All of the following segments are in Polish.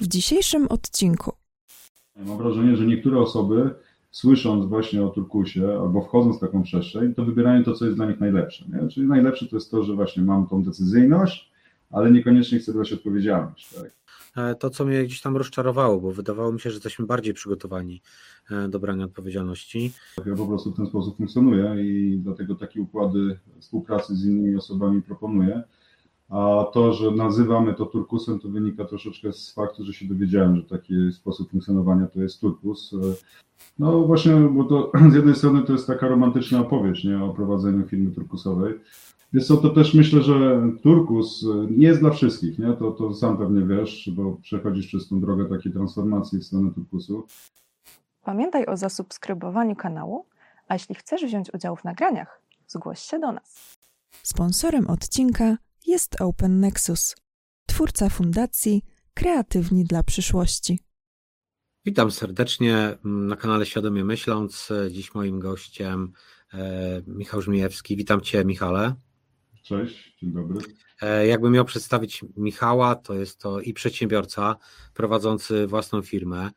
W dzisiejszym odcinku Mam wrażenie, że niektóre osoby, słysząc właśnie o turkusie albo wchodząc w taką przestrzeń, to wybierają to, co jest dla nich najlepsze. Nie? Czyli najlepsze to jest to, że właśnie mam tą decyzyjność, ale niekoniecznie chcę brać odpowiedzialność. Tak? E, to, co mnie gdzieś tam rozczarowało, bo wydawało mi się, że jesteśmy bardziej przygotowani e, do brania odpowiedzialności. Ja po prostu w ten sposób funkcjonuję i dlatego takie układy współpracy z innymi osobami proponuję. A to, że nazywamy to turkusem, to wynika troszeczkę z faktu, że się dowiedziałem, że taki sposób funkcjonowania to jest turkus. No właśnie, bo to z jednej strony to jest taka romantyczna opowieść nie, o prowadzeniu firmy turkusowej. Więc to, to też myślę, że turkus nie jest dla wszystkich, nie? To, to sam pewnie wiesz, bo przechodzisz przez tą drogę takiej transformacji w stronę turkusu. pamiętaj o zasubskrybowaniu kanału, a jeśli chcesz wziąć udział w nagraniach, zgłoś się do nas. Sponsorem odcinka jest Open Nexus, twórca fundacji Kreatywni dla przyszłości. Witam serdecznie na kanale Świadomie Myśląc. Dziś moim gościem e, Michał Żmijewski. Witam Cię, Michale. Cześć, dzień dobry. E, Jakbym miał przedstawić Michała, to jest to i przedsiębiorca prowadzący własną firmę,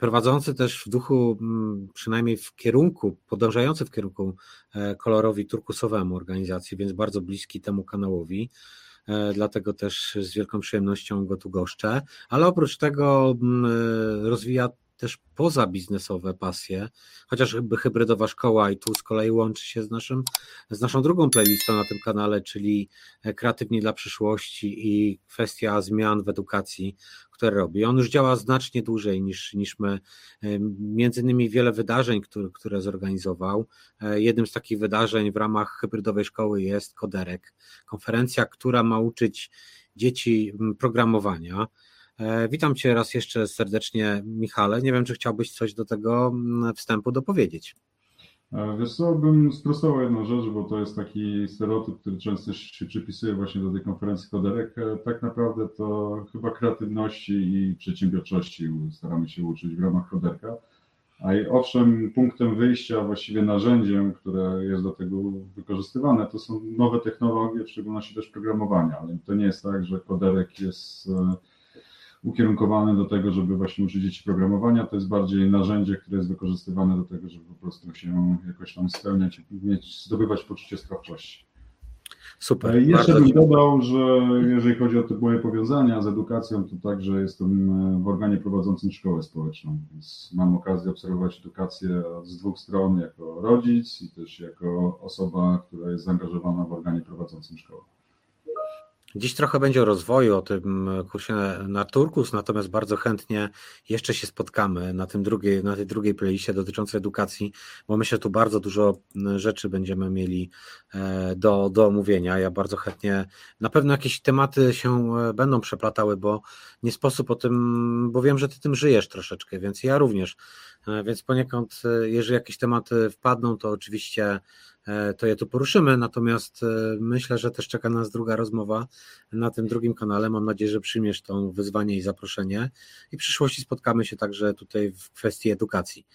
prowadzący też w duchu, mm, przynajmniej w kierunku, podążający w kierunku e, kolorowi turkusowemu organizacji, więc bardzo bliski temu kanałowi. E, Dlatego też z wielką przyjemnością go tu goszczę. Ale oprócz tego mm, e, rozwija też pozabiznesowe pasje, chociażby hybrydowa szkoła i tu z kolei łączy się z, naszym, z naszą drugą playlistą na tym kanale, czyli Kreatywni dla przyszłości i kwestia zmian w edukacji, które robi. On już działa znacznie dłużej niż, niż my. Między innymi wiele wydarzeń, które, które zorganizował. E, Jednym z takich wydarzeń w ramach hybrydowej szkoły jest Koderek, konferencja, która ma uczyć dzieci programowania. E, Witam Cię raz jeszcze serdecznie, Michale. Nie wiem, czy chciałbyś coś do tego mm, wstępu dopowiedzieć. E, Wiesz co, bym sprostował jedną rzecz, bo to jest taki stereotyp, który często się przypisuje właśnie do tej konferencji Koderek. E, Tak naprawdę to chyba kreatywności i przedsiębiorczości staramy się uczyć w ramach Koderka. A i owszem, punktem wyjścia, właściwie narzędziem, które jest do tego wykorzystywane, to są nowe technologie, w szczególności też programowania, ale to nie jest tak, że Koderek jest e, ukierunkowany do tego, żeby właśnie uczyć dzieci programowania. To jest bardziej narzędzie, które jest wykorzystywane do tego, żeby po prostu się jakoś tam spełniać i mieć, zdobywać poczucie sprawczości. Super. E, Jeszcze bym dodał, że jeżeli chodzi o te moje powiązania z edukacją, to także jestem e, w organie prowadzącym szkołę społeczną, więc mam okazję obserwować edukację z dwóch stron, jako rodzic i też jako osoba, która jest zaangażowana w organie prowadzącym szkołę. Dziś trochę będzie o rozwoju, o tym kursie na Turkus, natomiast bardzo chętnie jeszcze się spotkamy na, tym drugiej, na tej drugiej playliście dotyczącej edukacji, bo myślę, że tu bardzo dużo rzeczy będziemy mieli e, do, do omówienia. Ja bardzo chętnie, na pewno jakieś tematy się e, będą przeplatały, bo nie sposób o tym, bo wiem, że ty tym żyjesz troszeczkę, więc ja również. E, Więc poniekąd, jeżeli jakieś tematy wpadną, to oczywiście to je tu poruszymy, natomiast e, myślę, że też czeka nas druga rozmowa na tym drugim kanale. Mam nadzieję, że przyjmiesz to wyzwanie i zaproszenie i w przyszłości spotkamy się także tutaj w kwestii edukacji.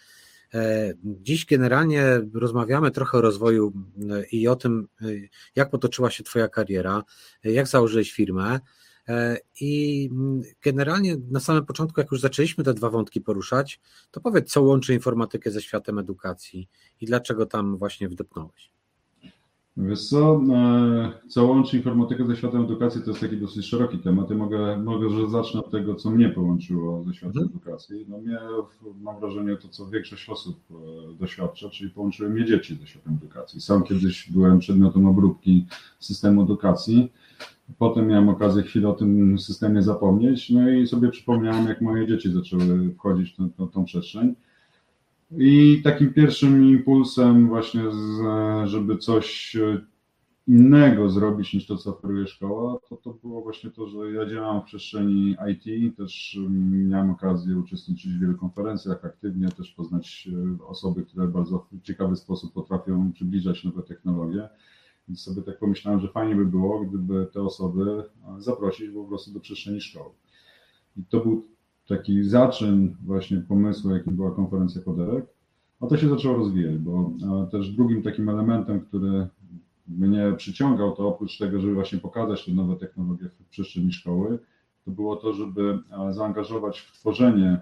E, Dziś generalnie rozmawiamy trochę o rozwoju e, i o tym, e, jak potoczyła się Twoja kariera, e, jak założyłeś firmę. E, I mm, generalnie na samym początku, jak już zaczęliśmy te dwa wątki poruszać, to powiedz, co łączy informatykę ze światem edukacji i dlaczego tam właśnie wdepnąłeś. Wiesz co, e, co łączy informatykę ze światem edukacji, to jest taki dosyć szeroki temat. Ja mogę, mogę że zacznę od tego, co mnie połączyło ze światem Mhm. edukacji. No mnie, mam wrażenie, to co większość osób e, doświadcza, czyli połączyły mnie dzieci ze światem edukacji. Sam kiedyś byłem przedmiotem obróbki systemu edukacji. Potem miałem okazję chwilę o tym systemie zapomnieć, no i sobie przypomniałem, jak moje dzieci zaczęły wchodzić w tę, tą, tą przestrzeń. I takim pierwszym impulsem właśnie, żeby coś e, innego zrobić niż to, co oferuje szkoła, to, to było właśnie to, że ja działam w przestrzeni IT, też mm, miałem okazję uczestniczyć w wielu konferencjach, aktywnie też poznać e, osoby, które w bardzo ciekawy sposób potrafią przybliżać nowe technologie. Więc sobie tak pomyślałem, że fajnie by było, gdyby te osoby e, zaprosić po prostu do przestrzeni szkoły. I to był taki zaczyn właśnie pomysłu, jakim była konferencja Koderek, a to się zaczęło rozwijać, bo e, też drugim takim elementem, który mnie przyciągał, to oprócz tego, żeby właśnie pokazać te nowe technologie w przestrzeni szkoły, to było to, żeby zaangażować w tworzenie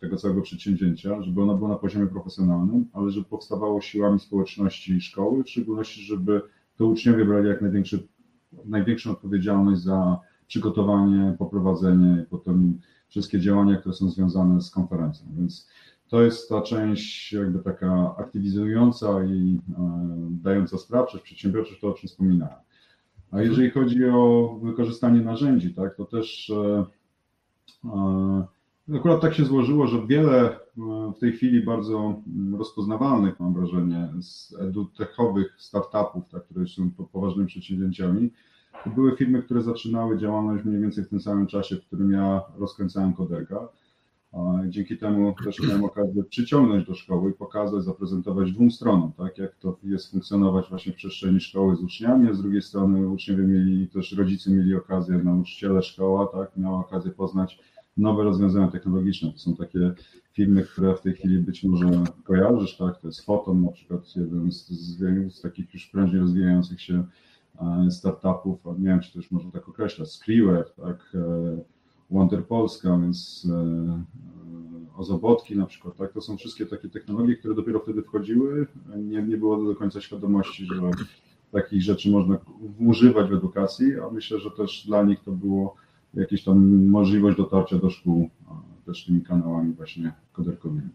tego całego przedsięwzięcia, żeby ono było na poziomie profesjonalnym, ale żeby powstawało siłami społeczności szkoły, w szczególności, żeby to uczniowie brali jak największą odpowiedzialność za przygotowanie, poprowadzenie i potem wszystkie działania, które są związane z konferencją. Więc to jest ta część jakby taka aktywizująca i e, dająca sprawczość, przedsiębiorczość, to o czym wspominałem. A jeżeli chodzi o wykorzystanie narzędzi, tak, to też e, e, akurat tak się złożyło, że wiele w tej chwili bardzo rozpoznawalnych, mam wrażenie, z edutechowych startupów, tak, które są poważnymi przedsięwzięciami, to były firmy, które zaczynały działalność mniej więcej w tym samym czasie, w którym ja rozkręcałem koderka. Dzięki temu też miałem okazję przyciągnąć do szkoły i pokazać, zaprezentować dwóm stronom, tak, jak to jest funkcjonować właśnie w przestrzeni szkoły z uczniami, a z drugiej strony uczniowie mieli, też rodzice mieli okazję, nauczyciele, szkoła, tak, miała okazję poznać nowe rozwiązania technologiczne. To są takie firmy, które w tej chwili być może kojarzysz, tak, to jest Foton na przykład, jeden z, z, z takich już prędzej rozwijających się e, startupów, nie wiem, czy też można tak określać, Skriware, tak, e, Wonder Polska, więc e, ozobotki na przykład, tak? To są wszystkie takie technologie, które dopiero wtedy wchodziły. Nie, nie było do końca świadomości, że takich rzeczy można używać w edukacji, a myślę, że też dla nich to było jakieś tam możliwość dotarcia do szkół też tymi kanałami właśnie koderkowymi.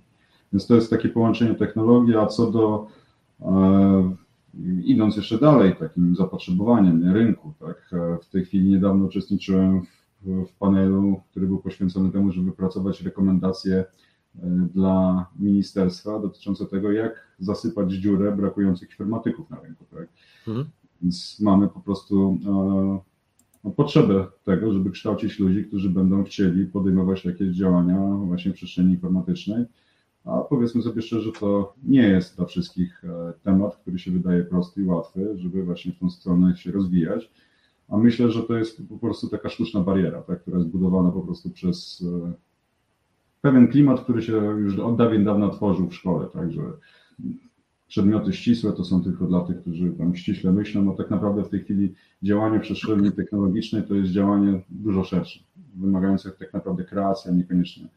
Więc to jest takie połączenie technologii, a co do e, idąc jeszcze dalej, takim zapotrzebowaniem rynku, tak, w tej chwili niedawno uczestniczyłem w w panelu, który był poświęcony temu, żeby wypracować rekomendacje e, dla ministerstwa dotyczące tego, jak zasypać dziurę brakujących informatyków na rynku. Tak? Mhm. Więc mamy po prostu potrzebę tego, żeby kształcić ludzi, którzy będą chcieli podejmować jakieś działania właśnie w przestrzeni informatycznej. A powiedzmy sobie szczerze, to nie jest dla wszystkich e, temat, który się wydaje prosty i łatwy, żeby właśnie w tą stronę się rozwijać a myślę, że to jest po prostu taka sztuczna bariera, tak, która jest budowana po prostu przez e, pewien klimat, który się już od dawien dawna tworzył w szkole, także przedmioty ścisłe to są tylko dla tych, którzy tam ściśle myślą, a tak naprawdę w tej chwili działanie w przestrzeni technologicznej to jest działanie dużo szersze, wymagające tak naprawdę kreacji, a niekoniecznie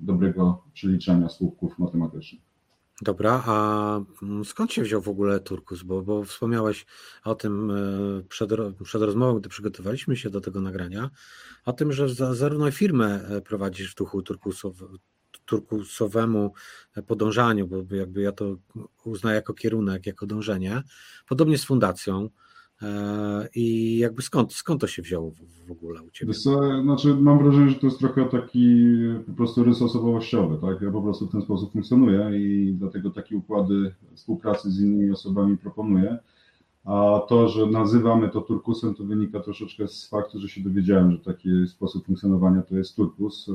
dobrego przeliczenia słupków matematycznych. Dobra, a skąd się wziął w ogóle Turkus? Bo, bo wspomniałeś o tym e, przed, przed rozmową, gdy przygotowaliśmy się do tego nagrania, o tym, że za, zarówno firmę e, prowadzisz w duchu turkusow, turkusowemu podążaniu, bo jakby ja to uznaję jako kierunek, jako dążenie, podobnie z fundacją. E, I jakby skąd, skąd to się wzięło w, ogóle u Ciebie? Znaczy mam wrażenie, że to jest trochę taki po prostu rys osobowościowy, tak? Ja po prostu w ten sposób funkcjonuję i dlatego takie układy współpracy z innymi osobami proponuję. A to, że nazywamy to turkusem, to wynika troszeczkę z faktu, że się dowiedziałem, że taki sposób funkcjonowania to jest turkus.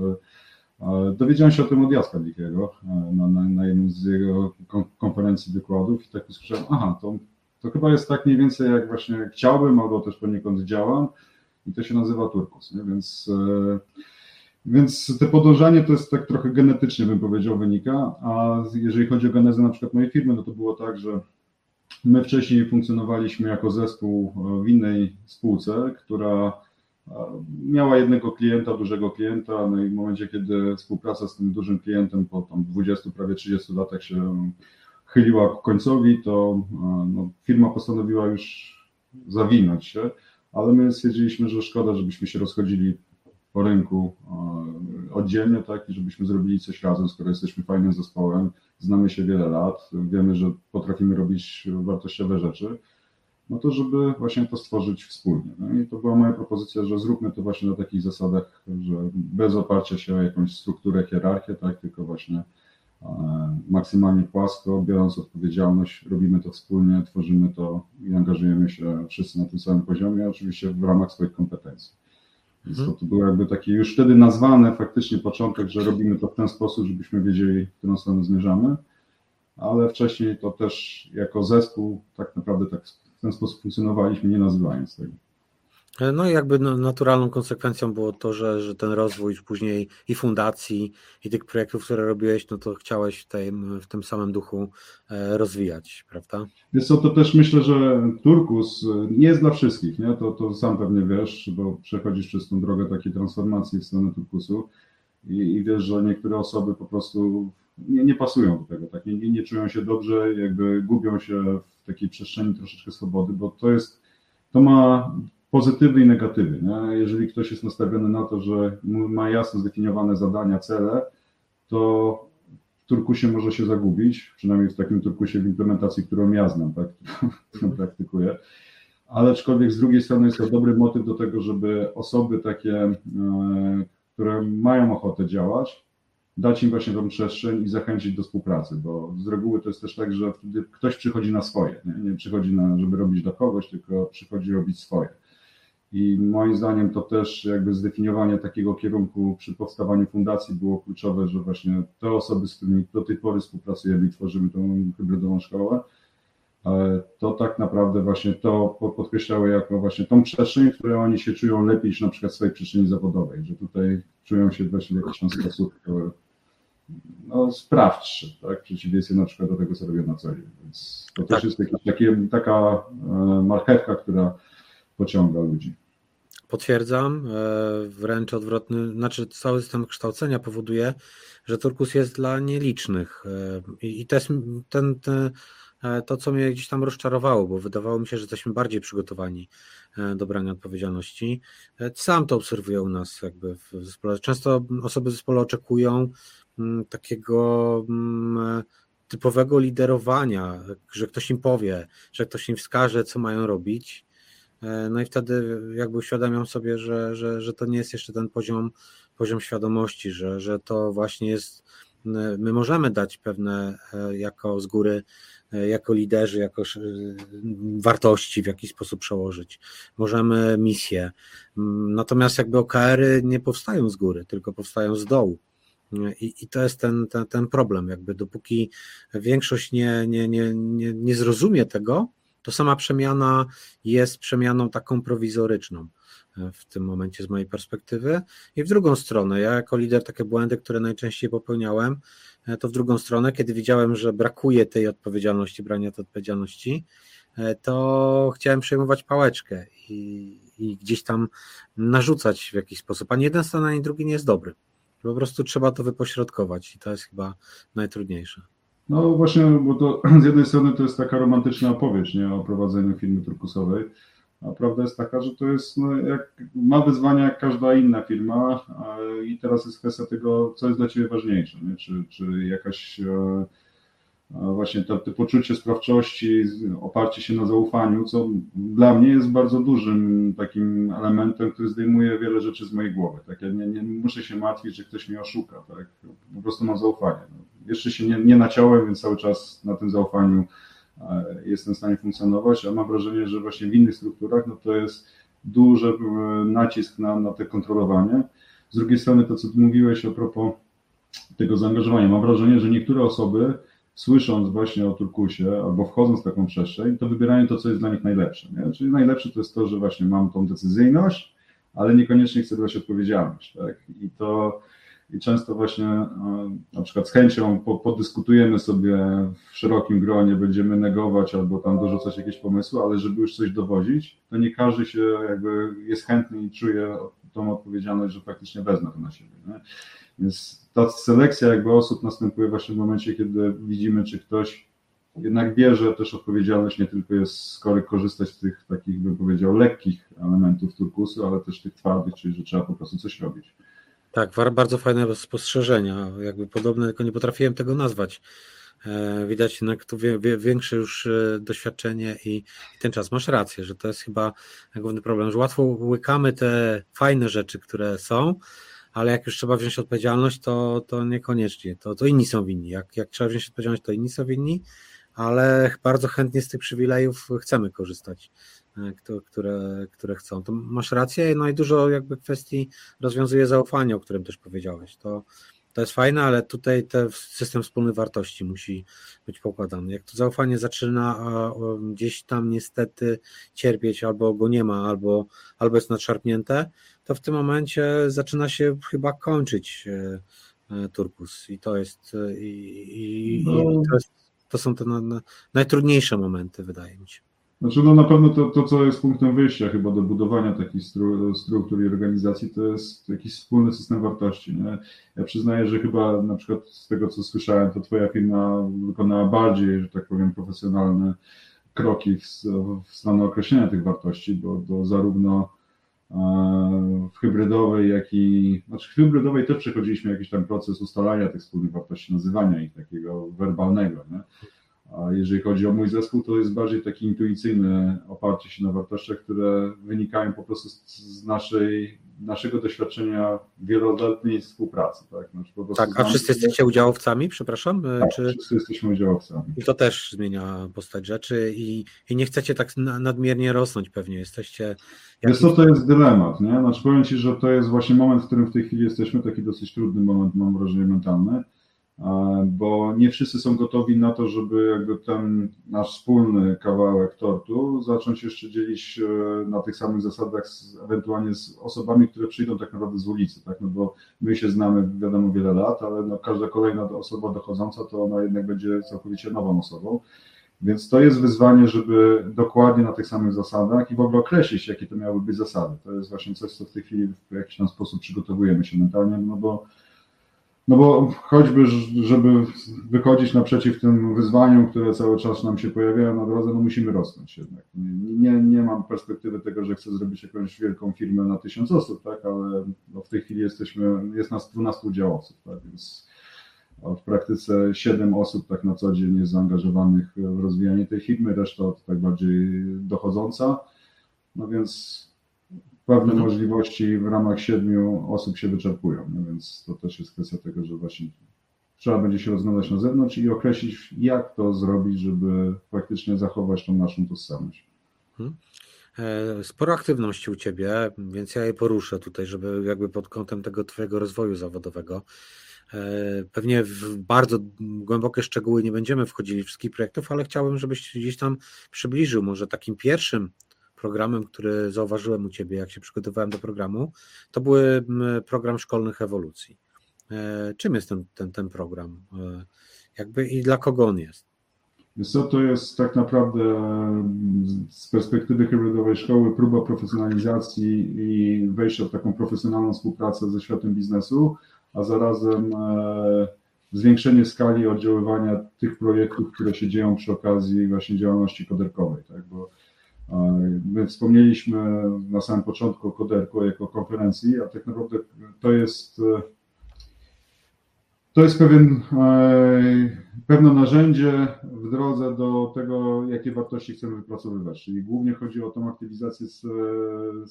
E, dowiedziałem się o tym od Jacka Dikiego e, na, na, na jednym z jego konferencji wykładów i tak usłyszałem, aha, to to chyba jest tak mniej więcej jak właśnie chciałbym, albo też poniekąd działam i to się nazywa turkus, nie? Więc, e, więc te podążanie to jest tak trochę genetycznie bym powiedział wynika, a jeżeli chodzi o genezę na przykład mojej firmy, no to było tak, że my wcześniej funkcjonowaliśmy jako zespół w innej spółce, która miała jednego klienta, dużego klienta, no i w momencie, kiedy współpraca z tym dużym klientem po tam 20, prawie 30 latach się chyliła ku końcowi, to no, firma postanowiła już zawinąć się, ale my stwierdziliśmy, że szkoda, żebyśmy się rozchodzili po rynku oddzielnie, tak, i żebyśmy zrobili coś razem, skoro jesteśmy fajnym zespołem, znamy się wiele lat, wiemy, że potrafimy robić wartościowe rzeczy, no to żeby właśnie to stworzyć wspólnie. No i to była moja propozycja, że zróbmy to właśnie na takich zasadach, że bez oparcia się o jakąś strukturę, hierarchię, tak, tylko właśnie maksymalnie płasko, biorąc odpowiedzialność, robimy to wspólnie, tworzymy to i angażujemy się wszyscy na tym samym poziomie, oczywiście w ramach swoich kompetencji. Więc to, to był jakby taki już wtedy nazwany faktycznie początek, że robimy to w ten sposób, żebyśmy wiedzieli, w którą stronę zmierzamy, ale wcześniej to też jako zespół tak naprawdę tak w ten sposób funkcjonowaliśmy, nie nazywając tego. No i jakby no, naturalną konsekwencją było to, że, że ten rozwój później i fundacji, i tych projektów, które robiłeś, no to chciałeś w tym, w tym samym duchu e, rozwijać, prawda? Jest to też myślę, że Turkus nie jest dla wszystkich, nie? To, to sam pewnie wiesz, bo przechodzisz przez tą drogę takiej transformacji w stronę Turkusu i, i wiesz, że niektóre osoby po prostu nie, nie pasują do tego, tak? nie, nie czują się dobrze, jakby gubią się w takiej przestrzeni troszeczkę swobody, bo to jest, to ma pozytywy i negatywy. Nie? Jeżeli ktoś jest nastawiony na to, że ma jasno zdefiniowane zadania, cele, to w Turkusie może się zagubić, przynajmniej w takim Turkusie w implementacji, którą ja znam, tak, którą praktykuję. Ale aczkolwiek z drugiej strony jest to dobry motyw do tego, żeby osoby takie, e, które mają ochotę działać, dać im właśnie tą przestrzeń i zachęcić do współpracy, bo z reguły to jest też tak, że wtedy ktoś przychodzi na swoje, nie, nie przychodzi na, żeby robić dla kogoś, tylko przychodzi robić swoje. I moim zdaniem to też jakby zdefiniowanie takiego kierunku przy powstawaniu fundacji było kluczowe, że właśnie te osoby, z którymi do tej pory współpracujemy i tworzymy tą hybrydową szkołę, to tak naprawdę właśnie to podkreślały jako właśnie tą przestrzeń, w której oni się czują lepiej niż na przykład w swojej przestrzeni zawodowej, że tutaj czują się właśnie w jakiś tam sposób no, sprawczy, tak, w przeciwieństwie na przykład do tego, co robią na co dzień. Więc to tak. też jest taka e, marchewka, która pociąga ludzi. Potwierdzam, e, wręcz odwrotny, znaczy cały system kształcenia powoduje, że turkus jest dla nielicznych e, i jest ten, ten, e, to, co mnie gdzieś tam rozczarowało, bo wydawało mi się, że jesteśmy bardziej przygotowani do brania odpowiedzialności. Sam to obserwuję u nas jakby w zespole. Często osoby w zespole oczekują mm, takiego mm, typowego liderowania, że ktoś im powie, że ktoś im wskaże, co mają robić E, no i wtedy jakby uświadamiam sobie, że, że, że to nie jest jeszcze ten poziom, poziom świadomości, że, że to właśnie jest, my możemy dać pewne e, jako z góry, e, jako liderzy, jako wartości w jakiś sposób przełożyć. Możemy misję. Natomiast jakby OKR-y nie powstają z góry, tylko powstają z dołu. I, I, to jest ten, ten, ten problem, jakby dopóki większość nie, nie, nie, nie, nie zrozumie tego, to sama przemiana jest przemianą taką prowizoryczną e, w tym momencie z mojej perspektywy. I w drugą stronę, ja jako lider takie błędy, które najczęściej popełniałem, e, to w drugą stronę, kiedy widziałem, że brakuje tej odpowiedzialności, brania tej odpowiedzialności, e, to chciałem przejmować pałeczkę i, i gdzieś tam narzucać w jakiś sposób. Ani jeden stan, ani drugi nie jest dobry. Po prostu trzeba to wypośrodkować i to jest chyba najtrudniejsze. No właśnie, bo to z jednej strony to jest taka romantyczna opowieść nie, o prowadzeniu firmy turkusowej, a prawda jest taka, że to jest, no, jak, ma wyzwania jak każda inna firma i teraz jest kwestia tego, co jest dla Ciebie ważniejsze, nie? Czy, czy jakaś e, właśnie to, to poczucie sprawczości, oparcie się na zaufaniu, co dla mnie jest bardzo dużym takim elementem, który zdejmuje wiele rzeczy z mojej głowy. Tak? Ja nie, nie muszę się martwić, że ktoś mnie oszuka. Tak? Po prostu mam zaufanie. No, jeszcze się nie, nie naciąłem, więc cały czas na tym zaufaniu jestem w stanie funkcjonować, a mam wrażenie, że właśnie w innych strukturach no to jest duży e, nacisk na, na te kontrolowanie. Z drugiej strony to, co mówiłeś a propos tego zaangażowania, mam wrażenie, że niektóre osoby słysząc właśnie o turkusie albo wchodząc w taką przestrzeń, to wybierają to, co jest dla nich najlepsze. Nie? Czyli najlepsze to jest to, że właśnie mam tą decyzyjność, ale niekoniecznie chcę brać odpowiedzialność. Tak? I to i często właśnie e, na przykład z chęcią podyskutujemy sobie w szerokim gronie, będziemy negować albo tam dorzucać jakieś pomysły, ale żeby już coś dowodzić, to nie każdy się jakby jest chętny i czuje tą odpowiedzialność, że faktycznie wezmę to na siebie. Nie? Więc ta selekcja jakby osób następuje właśnie w momencie, kiedy widzimy, czy ktoś jednak bierze też odpowiedzialność, nie tylko jest skory korzystać z tych takich, bym powiedział, lekkich elementów turkusu, ale też tych twardych, czyli że trzeba po prostu coś robić. Tak, bardzo fajne spostrzeżenia, jakby podobne, tylko nie potrafiłem tego nazwać. E, widać jednak tu większe już e, doświadczenie i, ten czas. Masz rację, że to jest chyba główny problem, że łatwo łykamy te fajne rzeczy, które są, ale jak już trzeba wziąć odpowiedzialność, to, to niekoniecznie, to, to inni są winni. Jak, jak trzeba wziąć odpowiedzialność, to inni są winni, ale bardzo chętnie z tych przywilejów chcemy korzystać. E, które, które chcą. To masz rację, no i dużo jakby kwestii rozwiązuje zaufanie, o którym też powiedziałeś. To, to jest fajne, ale tutaj ten system wspólnych wartości musi być pokładany. Jak to zaufanie zaczyna gdzieś tam niestety cierpieć, albo go nie ma, albo, albo jest nadszarpnięte, to w tym momencie zaczyna się chyba kończyć e, e, turkus i to jest i, i, no. i to, jest, to, są te na, na, najtrudniejsze momenty, wydaje mi się. Znaczy, no na pewno to, to, co jest punktem wyjścia chyba do budowania takich stru, struktur i organizacji, to jest jakiś wspólny system wartości. Nie? Ja przyznaję, że chyba na przykład z tego, co słyszałem, to Twoja firma wykonała bardziej, że tak powiem, profesjonalne kroki w, w stronę określenia tych wartości, bo, bo zarówno e, w hybrydowej, jak i, znaczy w hybrydowej też przechodziliśmy jakiś tam proces ustalania tych wspólnych wartości, nazywania ich takiego werbalnego. Nie? A jeżeli chodzi o mój zespół, to jest bardziej taki intuicyjny oparcie się na wartościach, które wynikają po prostu z naszej, naszego doświadczenia wieloletniej współpracy. Tak, znaczy tak a wszyscy jesteście udziałowcami, przepraszam? Tak, czy... wszyscy jesteśmy udziałowcami. I to też zmienia postać rzeczy i, i nie chcecie tak nadmiernie rosnąć pewnie, jesteście... Jest to, to jest dylemat, nie? Znaczy powiem Ci, że to jest właśnie moment, w którym w tej chwili jesteśmy, taki dosyć trudny moment, mam wrażenie, mentalny, bo nie wszyscy są gotowi na to, żeby jakby ten nasz wspólny kawałek tortu zacząć jeszcze dzielić e, na tych samych zasadach z, ewentualnie z osobami, które przyjdą tak naprawdę z ulicy, tak, no bo my się znamy wiadomo wiele lat, ale no każda kolejna osoba dochodząca to ona jednak będzie całkowicie nową osobą. Więc to jest wyzwanie, żeby dokładnie na tych samych zasadach i w ogóle określić, jakie to miały być zasady. To jest właśnie coś, co w tej chwili w jakiś tam sposób przygotowujemy się mentalnie, no bo no bo choćby, żeby wychodzić naprzeciw tym wyzwaniom, które cały czas nam się pojawiają na drodze, no musimy rosnąć jednak. Nie, nie, mam perspektywy tego, że chcę zrobić jakąś wielką firmę na tysiąc osób, tak, ale no w tej chwili jesteśmy, jest nas 12 udziałowców, tak, więc w praktyce 7 osób tak na co dzień jest zaangażowanych w rozwijanie tej firmy, reszta to tak bardziej dochodząca, no więc pewne mhm. możliwości w ramach siedmiu osób się wyczerpują, no więc to też jest kwestia tego, że właśnie trzeba będzie się rozglądać na zewnątrz i określić, jak to zrobić, żeby faktycznie zachować tą naszą tożsamość. E, sporo aktywności u Ciebie, więc ja je poruszę tutaj, żeby jakby pod kątem tego Twojego rozwoju zawodowego. E, pewnie w bardzo głębokie szczegóły nie będziemy wchodzili wszystkich projektów, ale chciałbym, żebyś gdzieś tam przybliżył może takim pierwszym programem, który zauważyłem u Ciebie, jak się przygotowywałem do programu, to był program szkolnych ewolucji. E, czym jest ten, ten, ten program? E, jakby i dla kogo on jest? co, to jest tak naprawdę z perspektywy hybrydowej szkoły próba profesjonalizacji i wejścia w taką profesjonalną współpracę ze światem biznesu, a zarazem e, zwiększenie skali oddziaływania tych projektów, które się dzieją przy okazji właśnie działalności koderkowej, tak? bo My wspomnieliśmy na samym początku o Koderku jako konferencji, a tak naprawdę to jest to jest pewien, e, pewne narzędzie w drodze do tego, jakie wartości chcemy wypracowywać. Czyli głównie chodzi o tą aktywizację z,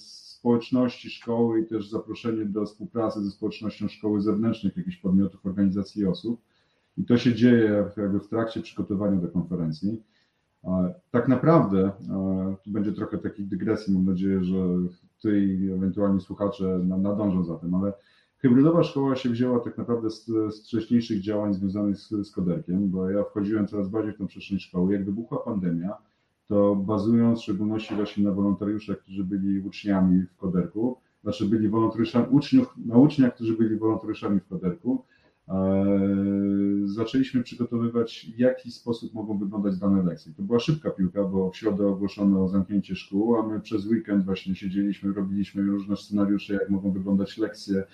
społeczności szkoły i też zaproszenie do współpracy ze społecznością szkoły zewnętrznych, jakichś podmiotów, organizacji i osób. I to się dzieje w trakcie przygotowania do konferencji. Tak naprawdę, tu będzie trochę takich dygresji, mam nadzieję, że ty i ewentualni słuchacze nadążą za tym, ale hybrydowa szkoła się wzięła tak naprawdę z, z wcześniejszych działań związanych z, z koderkiem, bo ja wchodziłem coraz bardziej w tę przestrzeń szkoły. Jak wybuchła pandemia, to bazując w szczególności właśnie na wolontariuszach, którzy byli uczniami w koderku, znaczy byli wolontariuszami, uczniów, na uczniach, którzy byli wolontariuszami w koderku, zaczęliśmy przygotowywać, w jaki sposób mogą wyglądać dane lekcje. To była szybka piłka, bo w środę ogłoszono zamknięcie szkół, a my przez weekend właśnie siedzieliśmy, robiliśmy różne scenariusze, jak mogą wyglądać lekcje,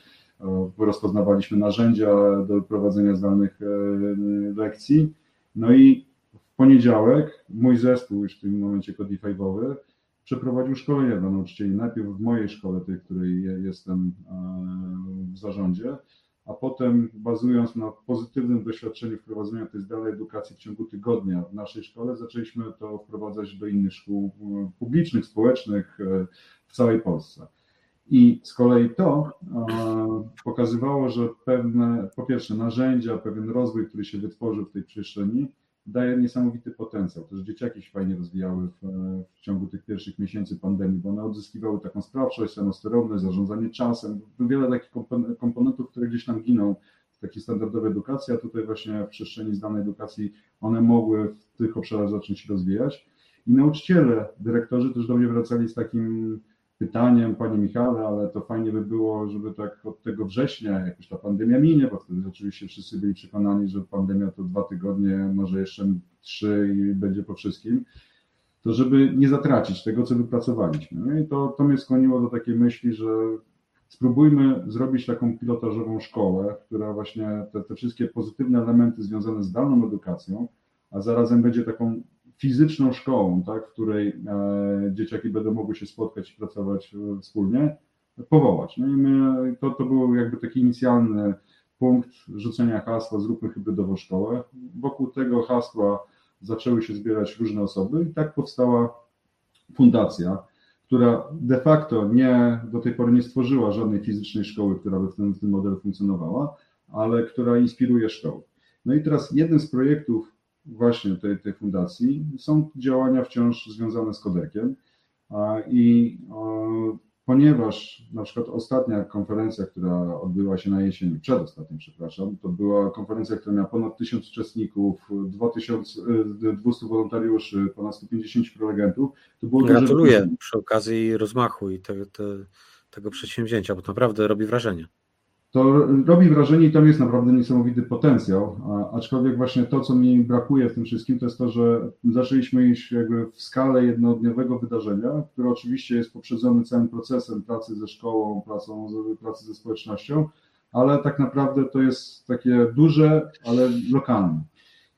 rozpoznawaliśmy narzędzia do prowadzenia zdalnych e, lekcji. No i w poniedziałek mój zespół, już w tym momencie Codify'owy, przeprowadził szkolenie dla nauczycieli. Najpierw w mojej szkole, tej, której jestem e, w zarządzie, a potem bazując na pozytywnym doświadczeniu wprowadzenia tej zdalnej edukacji w ciągu tygodnia w naszej szkole, zaczęliśmy to wprowadzać do innych szkół e, publicznych, społecznych e, w całej Polsce. I z kolei to e, pokazywało, że pewne, po pierwsze, narzędzia, pewien rozwój, który się wytworzył w tej przestrzeni, daje niesamowity potencjał. Też dzieciaki się fajnie rozwijały w, w, ciągu tych pierwszych miesięcy pandemii, bo one odzyskiwały taką sprawczość, samosterowość, zarządzanie czasem, wiele takich komponentów, które gdzieś tam giną w taki standardowy edukacji, tutaj właśnie w przestrzeni zdalnej edukacji one mogły w tych obszarach zacząć się rozwijać. I nauczyciele, dyrektorzy też do mnie wracali z takim pytaniem, Panie Michale, ale to fajnie by było, żeby tak od tego września jakoś ta pandemia minie, bo wtedy oczywiście wszyscy byli przekonani, że pandemia to dwa tygodnie, może jeszcze trzy i będzie po wszystkim, to żeby nie zatracić tego, co wypracowaliśmy. No I to, to mnie skłoniło do takiej myśli, że spróbujmy zrobić taką pilotażową szkołę, która właśnie te, te wszystkie pozytywne elementy związane z dalną edukacją, a zarazem będzie taką fizyczną szkołą, tak, w której e, dzieciaki będą mogły się spotkać i pracować e, wspólnie, powołać. No i my, to, to był jakby taki inicjalny punkt rzucenia hasła zróbmy hybrydową szkołę. Wokół tego hasła zaczęły się zbierać różne osoby i tak powstała fundacja, która de facto nie, do tej pory nie stworzyła żadnej fizycznej szkoły, która by w tym, w tym modelu funkcjonowała, ale która inspiruje szkoły. No i teraz jeden z projektów właśnie tej, tej fundacji. Są działania wciąż związane z kodekiem i ponieważ na przykład ostatnia konferencja, która odbyła się na jesieni, przedostatnia, przepraszam, to była konferencja, która miała ponad 1000 uczestników, 2200 wolontariuszy, ponad 150 prelegentów. To było Gratuluję przy okazji rozmachu i te, te, tego przedsięwzięcia, bo naprawdę robi wrażenie to robi wrażenie i tam jest naprawdę niesamowity potencjał, aczkolwiek właśnie to, co mi brakuje w tym wszystkim, to jest to, że zaczęliśmy iść jakby w skalę jednodniowego wydarzenia, które oczywiście jest poprzedzone całym procesem pracy ze szkołą, pracą, pracy ze społecznością, ale tak naprawdę to jest takie duże, ale lokalne.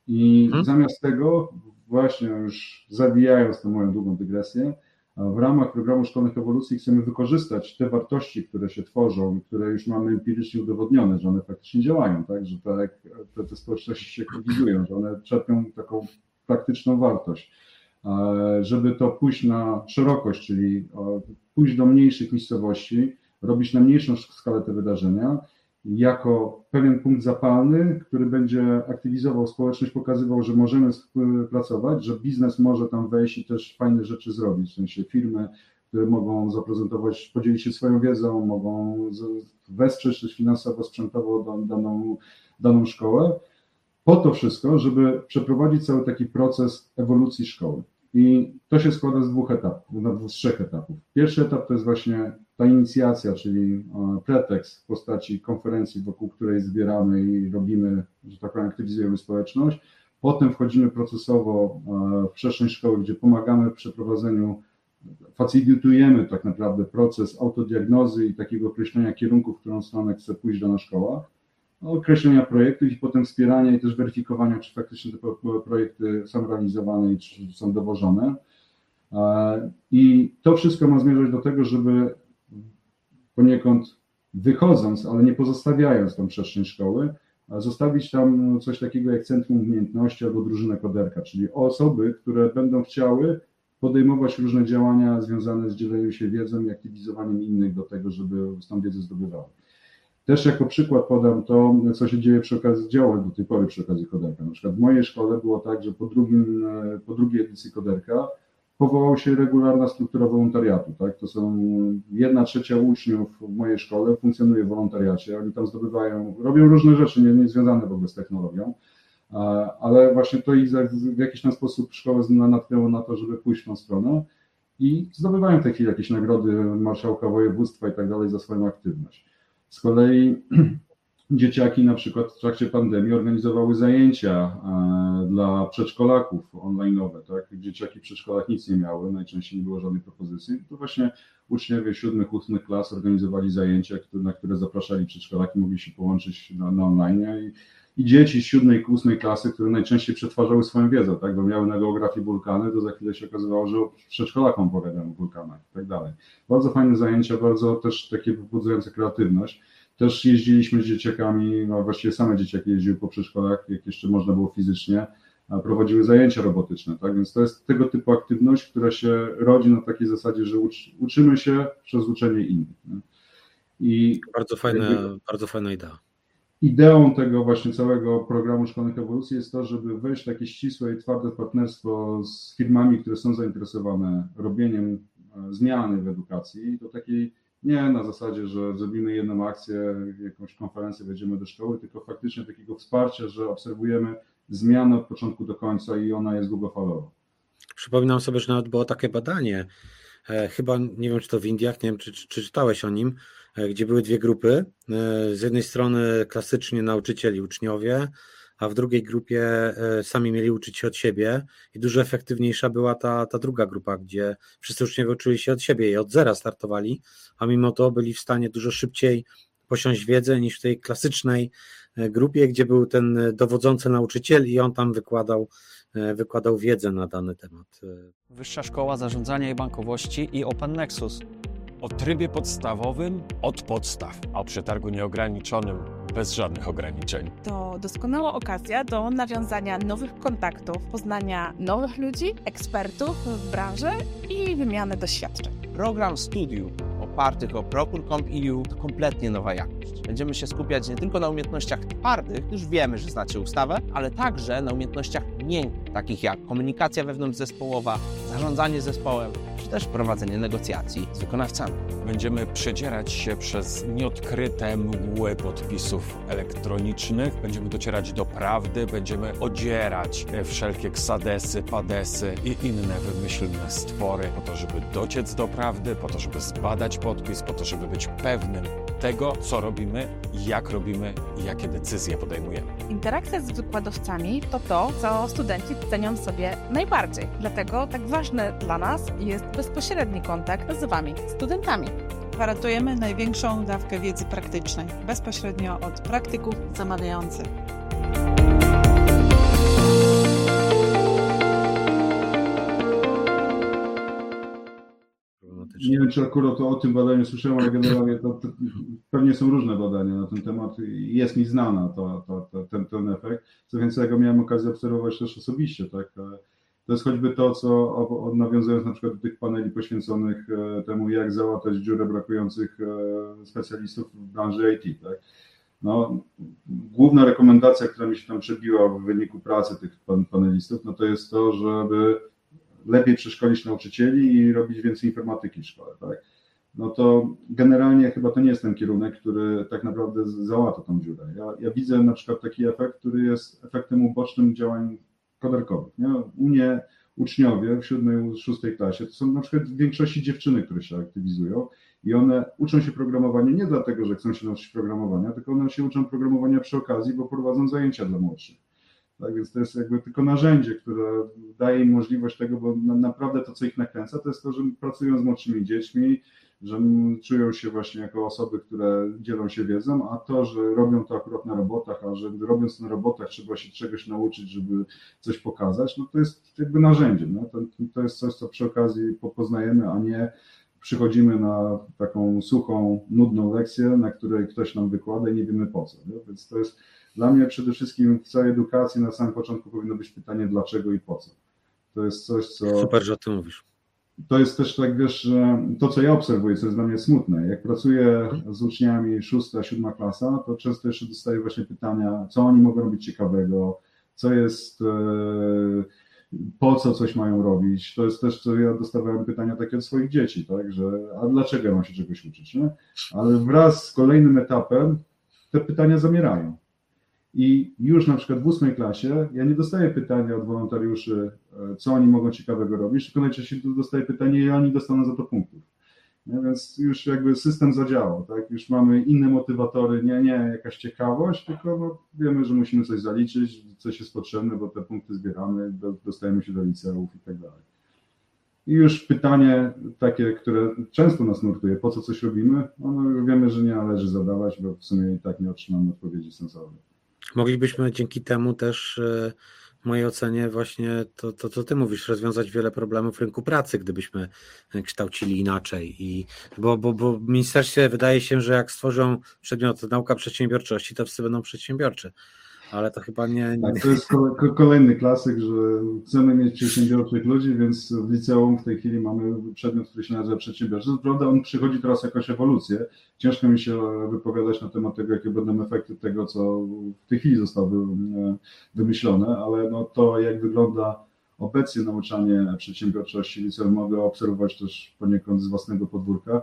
I hmm. zamiast tego, właśnie już zabijając tę moją długą dygresję, w ramach programu szkolnych ewolucji chcemy wykorzystać te wartości, które się tworzą, które już mamy empirycznie udowodnione, że one faktycznie działają, tak? że te, te, te społeczności się aktywizują, że one czerpią taką praktyczną wartość. Żeby to pójść na szerokość, czyli pójść do mniejszych miejscowości, robić na mniejszą skalę te wydarzenia, jako pewien punkt zapalny, który będzie aktywizował społeczność, pokazywał, że możemy pracować, że biznes może tam wejść i też fajne rzeczy zrobić, w sensie firmy, które mogą zaprezentować, podzielić się swoją wiedzą, mogą wesprzeć też finansowo, sprzętowo daną, daną szkołę, po to wszystko, żeby przeprowadzić cały taki proces ewolucji szkoły. I to się składa z dwóch etapów, z trzech etapów. Pierwszy etap to jest właśnie ta inicjacja, czyli e, pretekst w postaci konferencji, wokół której zbieramy i robimy, że tak powiem, aktywizujemy społeczność. Potem wchodzimy procesowo e, w przestrzeń szkoły, gdzie pomagamy w przeprowadzeniu, facilitujemy tak naprawdę proces autodiagnozy i takiego określenia kierunku, w którą stronę chce pójść dana szkoła, określenia projektów i potem wspierania i też weryfikowania, czy faktycznie te projekty są realizowane i czy są dowożone. E, I to wszystko ma zmierzać do tego, żeby poniekąd wychodząc, ale nie pozostawiając tą przestrzeń szkoły, zostawić tam coś takiego jak Centrum Umiejętności albo drużynę koderka, czyli osoby, które będą chciały podejmować różne działania związane z dzieleniem się wiedzą i aktywizowaniem innych do tego, żeby tą wiedzę zdobywały. Też jako przykład podam to, co się dzieje przy okazji działań do tej pory przy okazji Koderka. Na przykład w mojej szkole było tak, że po, drugim, po drugiej edycji Koderka powołał się regularna struktura wolontariatu. Tak? To są jedna trzecia uczniów w mojej szkole funkcjonuje w wolontariacie. Oni tam zdobywają, robią różne rzeczy, nie, nie związane w ogóle z technologią, ale właśnie to ich w jakiś tam sposób szkołę natknęło na to, żeby pójść w tą stronę i zdobywają chwili jakieś nagrody marszałka województwa i tak dalej za swoją aktywność. Z kolei dzieciaki na przykład w trakcie pandemii organizowały zajęcia e, dla przedszkolaków online'owe, tak? Dzieciaki w przedszkolach nic nie miały, najczęściej nie było żadnej propozycji. To właśnie uczniowie siódmych, ósmych klas organizowali zajęcia, na które zapraszali przedszkolaki, mogli się połączyć na, na online i, i dzieci z siódmej, ósmej klasy, które najczęściej przetwarzały swoją wiedzę, tak? Bo miały na geografii wulkany, to za chwilę się okazywało, że przedszkolakom opowiadają o wulkanach i tak dalej. Bardzo fajne zajęcia, bardzo też takie wybudzające kreatywność. Też jeździliśmy z dzieciakami, no właściwie same dzieciaki jeździły po przedszkolach, jak jeszcze można było fizycznie, prowadziły zajęcia robotyczne, tak? Więc to jest tego typu aktywność, która się rodzi na takiej zasadzie, że uczy, uczymy się przez uczenie innych. Nie? I bardzo fajna, jakby, bardzo fajna idea. Ideą tego właśnie całego programu szkolnych ewolucji jest to, żeby wejść w takie ścisłe i twarde partnerstwo z firmami, które są zainteresowane robieniem e, zmiany w edukacji, do takiej Nie na zasadzie, że zrobimy jedną akcję, jakąś konferencję, wejdziemy do szkoły, tylko faktycznie takiego wsparcia, że obserwujemy zmianę od początku do końca i ona jest długofalowa. Przypominam sobie, że nawet było takie badanie, e, chyba nie wiem, czy to w Indiach, nie wiem, czy, czy, czy czytałeś o nim, gdzie były dwie grupy. E, z jednej strony klasycznie nauczycieli, uczniowie, a w drugiej grupie sami mieli uczyć się od siebie i dużo efektywniejsza była ta, ta druga grupa, gdzie wszyscy uczniowie uczyli się od siebie i od zera startowali, a mimo to byli w stanie dużo szybciej posiąść wiedzę niż w tej klasycznej grupie, gdzie był ten dowodzący nauczyciel i on tam wykładał E, wykładał wiedzę na dany temat. E, Wyższa Szkoła Zarządzania i Bankowości i Open Nexus. O trybie podstawowym od podstaw, a o przetargu nieograniczonym bez żadnych ograniczeń. To doskonała okazja do nawiązania nowych kontaktów, poznania nowych ludzi, ekspertów w branży i wymiany doświadczeń. Program studiów opartych o Procure.com.eu to kompletnie nowa jakość. Będziemy się skupiać nie tylko na umiejętnościach twardych, już wiemy, że znacie ustawę, ale także na umiejętnościach miękkich, takich jak komunikacja wewnątrzzespołowa, zarządzanie zespołem, czy też prowadzenie negocjacji z wykonawcami. Będziemy przedzierać się przez nieodkryte mgły podpisów elektronicznych, będziemy docierać do prawdy, będziemy odzierać wszelkie ksadesy, padesy i inne wymyślne stwory po to, żeby dociec do prawdy, po to, żeby zbadać podpis, po to, żeby być pewnym tego, co robimy, jak robimy i jakie decyzje podejmujemy. Interakcja z wykładowcami to to, co studenci cenią sobie najbardziej. Dlatego tak ważne dla nas jest bezpośredni kontakt z Wami, studentami. Gwarantujemy największą dawkę wiedzy praktycznej, bezpośrednio od praktyków zamawiających. Nie wiem, czy akurat o tym badaniu słyszałem, ale generalnie to, to, pewnie są różne badania na ten temat. Jest mi znana to, to, to, ten, ten efekt. Co więcej, ja miałem okazję obserwować też osobiście. Tak? To jest choćby to, co nawiązując na przykład do tych paneli poświęconych e, temu, jak załatać dziurę brakujących e, specjalistów w branży IT. Tak? No, główna rekomendacja, która mi się tam przebiła w wyniku pracy tych panelistów, no to jest to, żeby lepiej przeszkolić nauczycieli i robić więcej informatyki w szkole, tak? No to generalnie chyba to nie jest ten kierunek, który tak naprawdę załata tą dziurę. Ja, ja widzę na przykład taki efekt, który jest efektem ubocznym działań koderkowych. Nie? U mnie uczniowie w siódmej, szóstej klasie to są na przykład w większości dziewczyny, które się aktywizują i one uczą się programowania nie dlatego, że chcą się nauczyć programowania, tylko one się uczą programowania przy okazji, bo prowadzą zajęcia dla młodszych. Tak więc to jest jakby tylko narzędzie, które daje im możliwość tego, bo naprawdę to, co ich nakręca, to jest to, że pracują z młodszymi dziećmi, że czują się właśnie jako osoby, które dzielą się wiedzą, a to, że robią to akurat na robotach, a że robiąc na robotach trzeba się czegoś nauczyć, żeby coś pokazać, no to jest jakby narzędzie. No? To, to jest coś, co przy okazji poznajemy, a nie przychodzimy na taką suchą, nudną lekcję, na której ktoś nam wykłada i nie wiemy po co. Nie? Więc to jest dla mnie przede wszystkim w całej edukacji na samym początku powinno być pytanie dlaczego i po co. To jest coś, co... Super, że o tym mówisz. To jest też tak, wiesz, że to, co ja obserwuję, co jest dla mnie smutne, jak pracuję z uczniami szósta, siódma klasa, to często jeszcze dostaję właśnie pytania, co oni mogą robić ciekawego, co jest, e, po co coś mają robić. To jest też, co ja dostawałem pytania takie od swoich dzieci, tak, że a dlaczego ja mam się czegoś uczyć, nie? Ale wraz z kolejnym etapem te pytania zamierają. I już na przykład w ósmej klasie ja nie dostaję pytania od wolontariuszy, e, co oni mogą ciekawego robić, tylko najczęściej dostaję pytanie, ile oni dostaną za to punktów. Nie? Więc już jakby system zadziałał, tak? Już mamy inne motywatory, nie, nie jakaś ciekawość, tylko no, wiemy, że musimy coś zaliczyć, coś jest potrzebne, bo te punkty zbieramy, dostajemy się do liceów i tak dalej. I już pytanie takie, które często nas nurtuje, po co coś robimy, no, wiemy, że nie należy zadawać, bo w sumie i tak nie otrzymamy odpowiedzi sensownej. Moglibyśmy dzięki temu też e, w mojej ocenie właśnie to, to, co ty mówisz, rozwiązać wiele problemów rynku pracy, gdybyśmy kształcili inaczej. I, bo, bo, bo w ministerstwie wydaje się, że jak stworzą przedmiot nauka przedsiębiorczości, to wszyscy będą przedsiębiorczy ale to chyba nie. nie... Tak, to jest kolejny klasyk, że chcemy mieć przedsiębiorczych ludzi, więc w liceum w tej chwili mamy przedmiot, który się nazywa przedsiębiorczy. Prawda, on przychodzi teraz jakąś ewolucję. Ciężko mi się wypowiadać na temat tego, jakie będą efekty tego, co w tej chwili zostało wymyślone, ale no to, jak wygląda obecnie nauczanie przedsiębiorczości liceum, mogę obserwować też poniekąd z własnego podwórka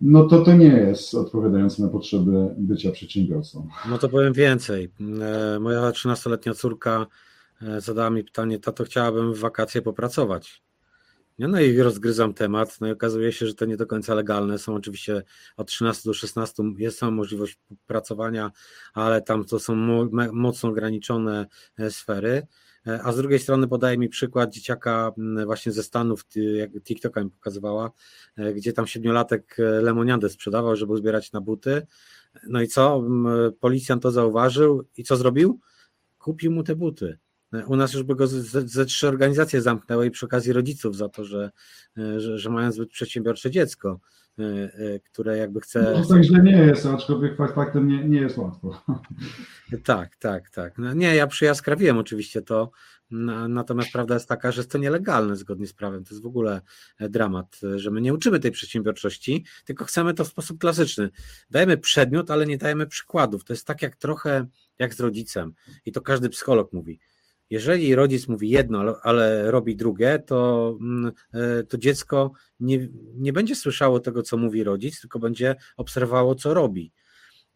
no to to nie jest odpowiadające na potrzeby bycia przedsiębiorcą. No to powiem więcej. E, moja 13-letnia córka e, zadała mi pytanie, tato chciałabym w wakacje popracować. No i rozgryzam temat, no i okazuje się, że to nie do końca legalne. Są oczywiście od 13 do 16 jest sama możliwość pracowania, ale tam to są mocno ograniczone e, sfery. E, a z drugiej strony podaje mi przykład dzieciaka właśnie ze Stanów, jak TikToka mi pokazywała, e, gdzie tam siedmiolatek lemoniadę sprzedawał, żeby zbierać na buty. No i co? Policjant to zauważył i co zrobił? Kupił mu te buty. U nas już by go ze, ze trzy organizacje zamknęły i przy okazji rodziców za to, że, że, że mają zbyt przedsiębiorcze dziecko, e, e, które jakby chce. No, tak źle nie jest, aczkolwiek faktem nie, nie jest łatwo. Tak, tak, tak. No, nie, ja przyjaskrawiłem oczywiście to, natomiast prawda jest taka, że jest to nielegalne zgodnie z prawem. To jest w ogóle e, dramat, że my nie uczymy tej przedsiębiorczości, tylko chcemy to w sposób klasyczny. Dajemy przedmiot, ale nie dajemy przykładów. To jest tak jak trochę jak z rodzicem i to każdy psycholog mówi jeżeli rodzic mówi jedno, ale, robi drugie, to, mm, e, to dziecko nie, nie będzie słyszało tego, co mówi rodzic, tylko będzie obserwowało, co robi.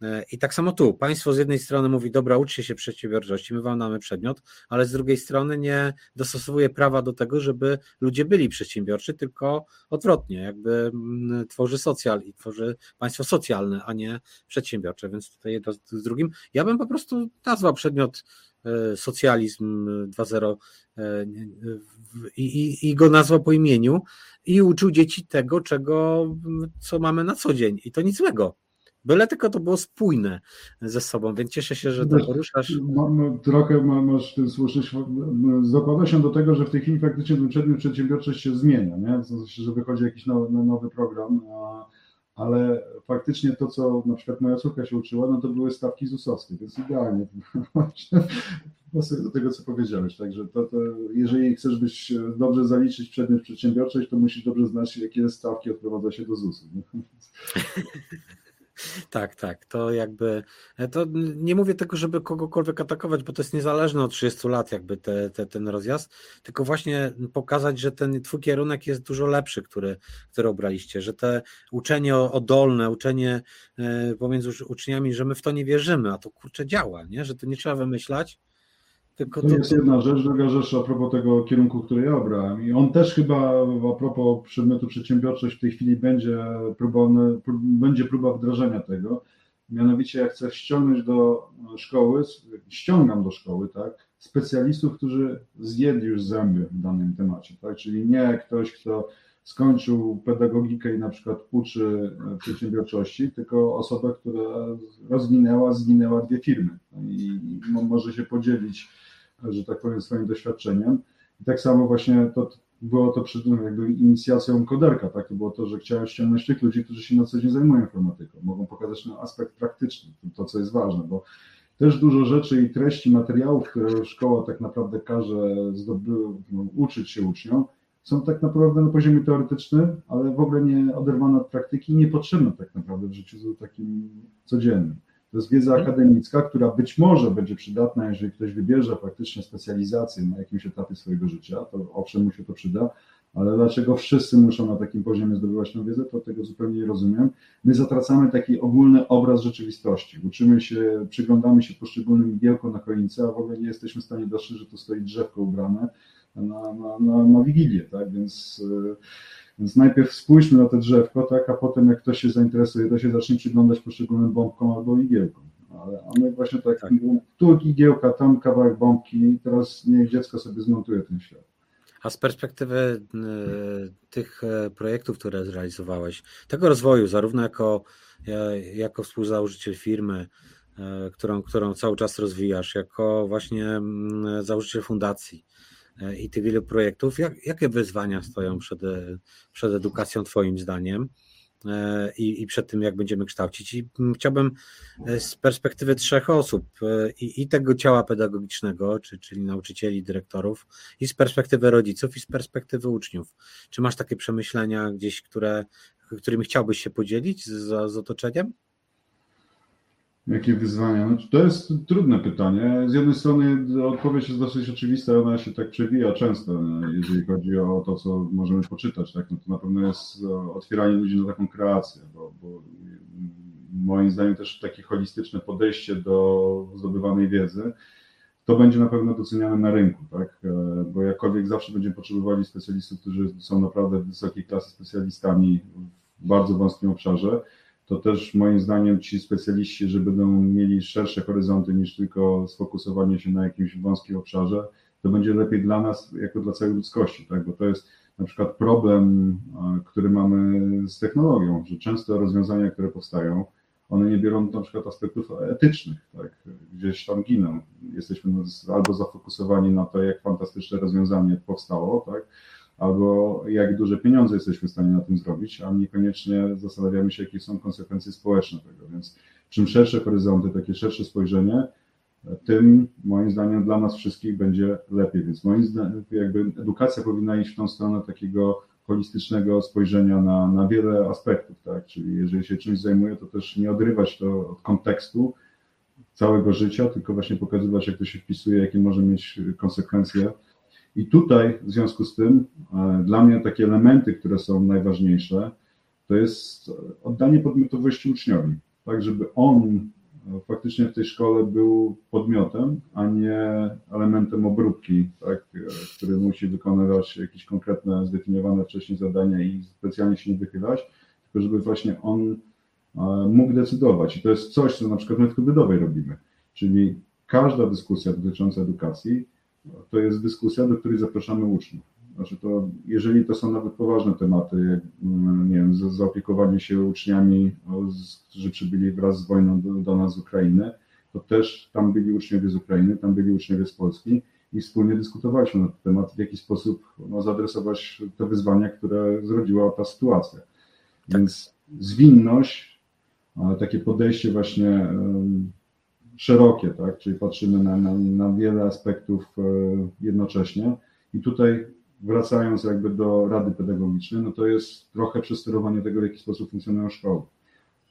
E, I tak samo tu. Państwo z jednej strony mówi, dobra, uczcie się przedsiębiorczości, my wam damy przedmiot, ale z drugiej strony nie dostosowuje prawa do tego, żeby ludzie byli przedsiębiorczy, tylko odwrotnie, jakby mm, tworzy socjal i tworzy państwo socjalne, a nie przedsiębiorcze, więc tutaj jedno z drugim. Ja bym po prostu nazwał przedmiot socjalizm 2.0 e, i, i, i go nazwał po imieniu i uczył dzieci tego, czego, co mamy na co dzień. I to nic złego. Byle tylko to było spójne ze sobą, więc cieszę się, że to poruszasz. Trochę masz słuszność. Zakłada się do tego, że w tej chwili faktycznie ten przedmiot przedsiębiorczość się zmienia, nie? W sensie, że wychodzi jakiś nowy, nowy program, ale faktycznie to, co na przykład moja córka się uczyła, no to były stawki ZUS-owskie, więc idealnie pasuje do tego, co powiedziałeś. Także to, to, jeżeli chcesz być dobrze zaliczyć przedmiot przedsiębiorczość, to musisz dobrze znać, jakie stawki odprowadza się do ZUS-u. Tak, tak. To jakby. E, to nie mówię tego, żeby kogokolwiek atakować, bo to jest niezależne od 30 lat, jakby te, te, ten rozjazd, tylko właśnie pokazać, że ten twój kierunek jest dużo lepszy, który, który obraliście, że te uczenie odolne, uczenie e, pomiędzy uczniami, że my w to nie wierzymy, a to kurczę działa, nie? że to nie trzeba wymyślać, tylko to, to jest jedna rzecz, druga rzecz a propos tego kierunku, który ja obrałem. I on też chyba a propos przedmiotu przedsiębiorczość w tej chwili będzie próba, będzie próba wdrożenia tego. Mianowicie ja chcę ściągnąć do szkoły, ściągam do szkoły, tak, specjalistów, którzy zjedli już zęby w danym temacie, tak, czyli nie ktoś, kto skończył pedagogikę i na przykład uczy przedsiębiorczości, tylko osobę, która rozwinęła, zginęła dwie firmy i może się podzielić że tak powiem, swoim doświadczeniem. I tak samo właśnie to było to przed jakby inicjacją koderka, tak? To było to, że chciałem ściągnąć tych ludzi, którzy się na co dzień zajmują informatyką, mogą pokazać na aspekt praktyczny, to co jest ważne, bo też dużo rzeczy i treści materiałów, które szkoła tak naprawdę każe zdoby, no, uczyć się uczniom, są tak naprawdę na poziomie teoretycznym, ale w ogóle nie oderwane od praktyki i niepotrzebne tak naprawdę w życiu takim codziennym. To jest wiedza akademicka, która być może będzie przydatna, jeżeli ktoś wybierze faktycznie specjalizację na jakimś etapie swojego życia, to owszem mu się to przyda, ale dlaczego wszyscy muszą na takim poziomie zdobywać tę wiedzę, to tego zupełnie nie rozumiem. My zatracamy taki ogólny obraz rzeczywistości. Uczymy się, przyglądamy się poszczególnym igiełkom na choince, a w ogóle nie jesteśmy w stanie dostrzec, że to stoi drzewko ubrane na, na, na, na Wigilię, tak, więc... Yy, więc najpierw spójrzmy na to drzewko, tak, a potem jak ktoś się zainteresuje, to się zacznie przyglądać poszczególnym bombkom albo igiełkom. Ale, a my właśnie tak, tak. tu igiełka, tam kawałek bombki, teraz niech dziecko sobie zmontuje ten świat. A z perspektywy y, tych e, projektów, które zrealizowałeś, tego rozwoju, zarówno jako, jako współzałożyciel firmy, e, którą, którą cały czas rozwijasz, jako właśnie założyciel fundacji, i tych wielu projektów. Jak, jakie wyzwania stoją przed, przed edukacją Twoim zdaniem? E, I, i przed tym, jak będziemy kształcić. I chciałbym e, z perspektywy trzech osób e, i, i tego ciała pedagogicznego, czy, czyli nauczycieli, dyrektorów, i z perspektywy rodziców, i z perspektywy uczniów. Czy masz takie przemyślenia gdzieś, które, którymi chciałbyś się podzielić z, z otoczeniem? Jakie wyzwania? No, to jest trudne pytanie. Z jednej strony odpowiedź jest dosyć oczywista, ona się tak przewija często, jeżeli chodzi o to, co możemy poczytać. Tak? No to na pewno jest otwieranie ludzi na taką kreację, bo, bo moim zdaniem też takie holistyczne podejście do zdobywanej wiedzy, to będzie na pewno doceniane na rynku, tak? Bo jakkolwiek zawsze będziemy potrzebowali specjalistów, którzy są naprawdę wysokiej klasy specjalistami w bardzo wąskim obszarze, to też moim zdaniem ci specjaliści, że będą mieli szersze horyzonty niż tylko sfokusowanie się na jakimś wąskim obszarze, to będzie lepiej dla nas, jako dla całej ludzkości, tak? bo to jest na przykład problem, który mamy z technologią, że często rozwiązania, które powstają, one nie biorą na przykład aspektów etycznych, tak? gdzieś tam giną. Jesteśmy albo zafokusowani na to, jak fantastyczne rozwiązanie powstało, tak? Albo jak duże pieniądze jesteśmy w stanie na tym zrobić, a niekoniecznie zastanawiamy się, jakie są konsekwencje społeczne tego. Więc czym szersze horyzonty, takie szersze spojrzenie, tym moim zdaniem dla nas wszystkich będzie lepiej. Więc moim zdaniem jakby edukacja powinna iść w tą stronę takiego holistycznego spojrzenia na, na wiele aspektów, tak? Czyli jeżeli się czymś zajmuje, to też nie odrywać to od kontekstu całego życia, tylko właśnie pokazywać, jak to się wpisuje, jakie może mieć konsekwencje i tutaj w związku z tym e, dla mnie takie elementy, które są najważniejsze, to jest oddanie podmiotowości uczniowi, tak żeby on e, faktycznie w tej szkole był podmiotem, a nie elementem obróbki, tak, e, który musi wykonywać jakieś konkretne, zdefiniowane wcześniej zadania i specjalnie się nie wychylać, tylko żeby właśnie on mógł decydować. I to jest coś, co na przykład my w Kubydowej robimy. Czyli każda dyskusja dotycząca edukacji to jest dyskusja, do której zapraszamy uczniów. Znaczy to, jeżeli to są nawet poważne tematy, jak mm, nie wiem, zaopiekowanie się uczniami, którzy przybyli wraz z wojną do, do nas z Ukrainy, to też tam byli uczniowie z Ukrainy, tam byli uczniowie z Polski i wspólnie dyskutowaliśmy na ten temat, w jaki sposób no, zaadresować te wyzwania, które zrodziła ta sytuacja. Tak. Więc zwinność, takie podejście właśnie szerokie, tak? czyli patrzymy na, na, na wiele aspektów e, jednocześnie. I tutaj wracając jakby do rady pedagogicznej, no to jest trochę przesterowanie tego, w jaki sposób funkcjonują szkoły.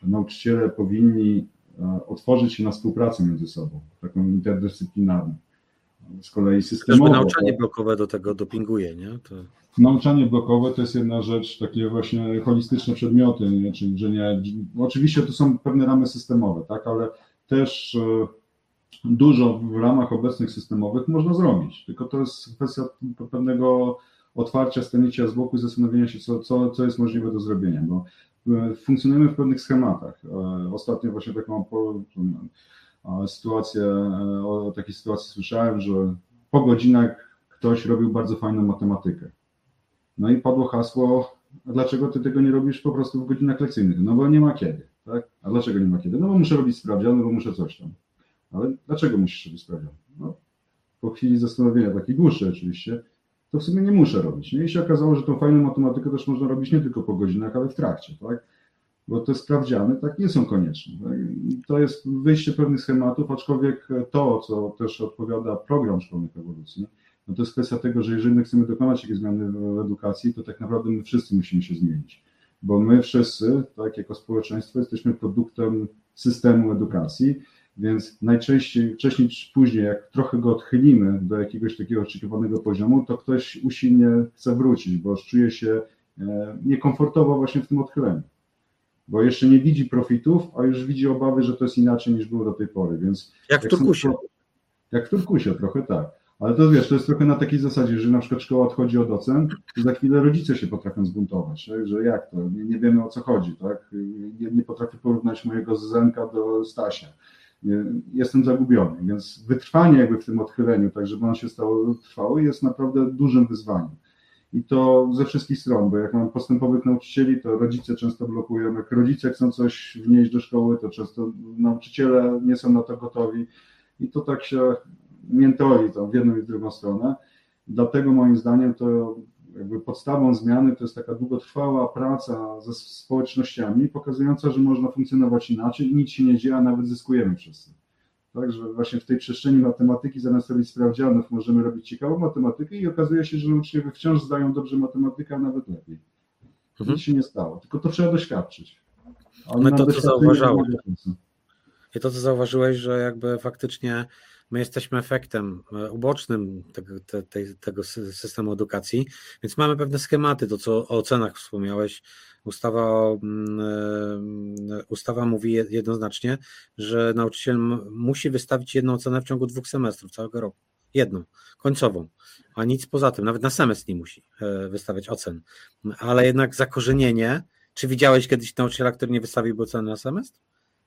Nauczyciele powinni e, otworzyć się na współpracę między sobą, taką interdyscyplinarną. Z kolei systemowo... nauczanie blokowe do tego dopinguje, nie? To... Nauczanie blokowe to jest jedna rzecz, takie właśnie holistyczne przedmioty, nie? czyli że nie... Oczywiście to są pewne ramy systemowe, tak, ale też e, dużo w ramach obecnych systemowych można zrobić, tylko to jest kwestia pewnego otwarcia, stanięcia z boku i zastanowienia się, co, co, co jest możliwe do zrobienia, bo e, funkcjonujemy w pewnych schematach. E, ostatnio właśnie taką sytuację, o takiej sytuacji słyszałem, że po godzinach ktoś robił bardzo fajną matematykę. No i padło hasło, dlaczego ty tego nie robisz po prostu w godzinach lekcyjnych? No bo nie ma kiedy. A dlaczego nie ma kiedy? No bo muszę robić sprawdziany, bo muszę coś tam. Ale dlaczego musisz robić sprawdziany? No, po chwili zastanowienia, takiej dłuższej oczywiście, to w sumie nie muszę robić. No i się okazało, że tą fajną matematykę też można robić nie tylko po godzinach, ale w trakcie, tak? Bo te sprawdziany tak nie są konieczne. Tak? To jest wyjście pewnych schematów, aczkolwiek to, co też odpowiada program szkolnych ewolucji, no to jest kwestia tego, że jeżeli my chcemy dokonać jakiejś zmiany w edukacji, to tak naprawdę my wszyscy musimy się zmienić bo my wszyscy, tak jako społeczeństwo, jesteśmy produktem systemu edukacji, więc najczęściej, wcześniej czy później, jak trochę go odchylimy do jakiegoś takiego oczekiwanego poziomu, to ktoś usilnie chce wrócić, bo czuje się e, niekomfortowo właśnie w tym odchyleniu. Bo jeszcze nie widzi profitów, a już widzi obawy, że to jest inaczej niż było do tej pory. Więc jak w Turkusie. Jak w Turkusie, trochę tak. Ale to wiesz, to jest trochę na takiej zasadzie, że na przykład szkoła odchodzi od ocen i za chwilę rodzice się potrafią zbuntować, tak? że jak to, nie, nie wiemy o co chodzi, tak? Nie, nie potrafię porównać mojego Zenka do Stasia. Nie, jestem zagubiony, więc wytrwanie jakby w tym odchyleniu, tak żeby on się stało trwały, jest naprawdę dużym wyzwaniem. I to ze wszystkich stron, bo jak mam postępowych nauczycieli, to rodzice często blokują. Jak rodzice chcą coś wnieść do szkoły, to często nauczyciele nie są na to gotowi. I to tak się miętoli to w jedną i w drugą stronę. Dlatego moim zdaniem to jakby podstawą zmiany to jest taka długotrwała praca ze społecznościami, pokazująca, że można funkcjonować inaczej i nic się nie dzieje, a nawet zyskujemy wszyscy. Także właśnie w tej przestrzeni matematyki zamiast robić sprawdzianów możemy robić ciekawą matematykę i okazuje się, że uczniowie wciąż zdają dobrze matematykę, a nawet lepiej. Mhm. Nic się nie stało, tylko to trzeba doświadczyć. Ale My to, co zauważałem. I to, co zauważyłeś, że jakby faktycznie my jesteśmy efektem e, ubocznym tego, te, tego systemu edukacji, więc mamy pewne schematy, to co o ocenach wspomniałeś. Ustawa, mm, e, ustawa mówi jednoznacznie, że nauczyciel musi wystawić jedną ocenę w ciągu dwóch semestrów całego roku. Jedną, końcową, a nic poza tym, nawet na semestr nie musi e, wystawiać ocen. Ale jednak zakorzenienie, czy widziałeś kiedyś nauczyciela, który nie wystawił oceny na semestr?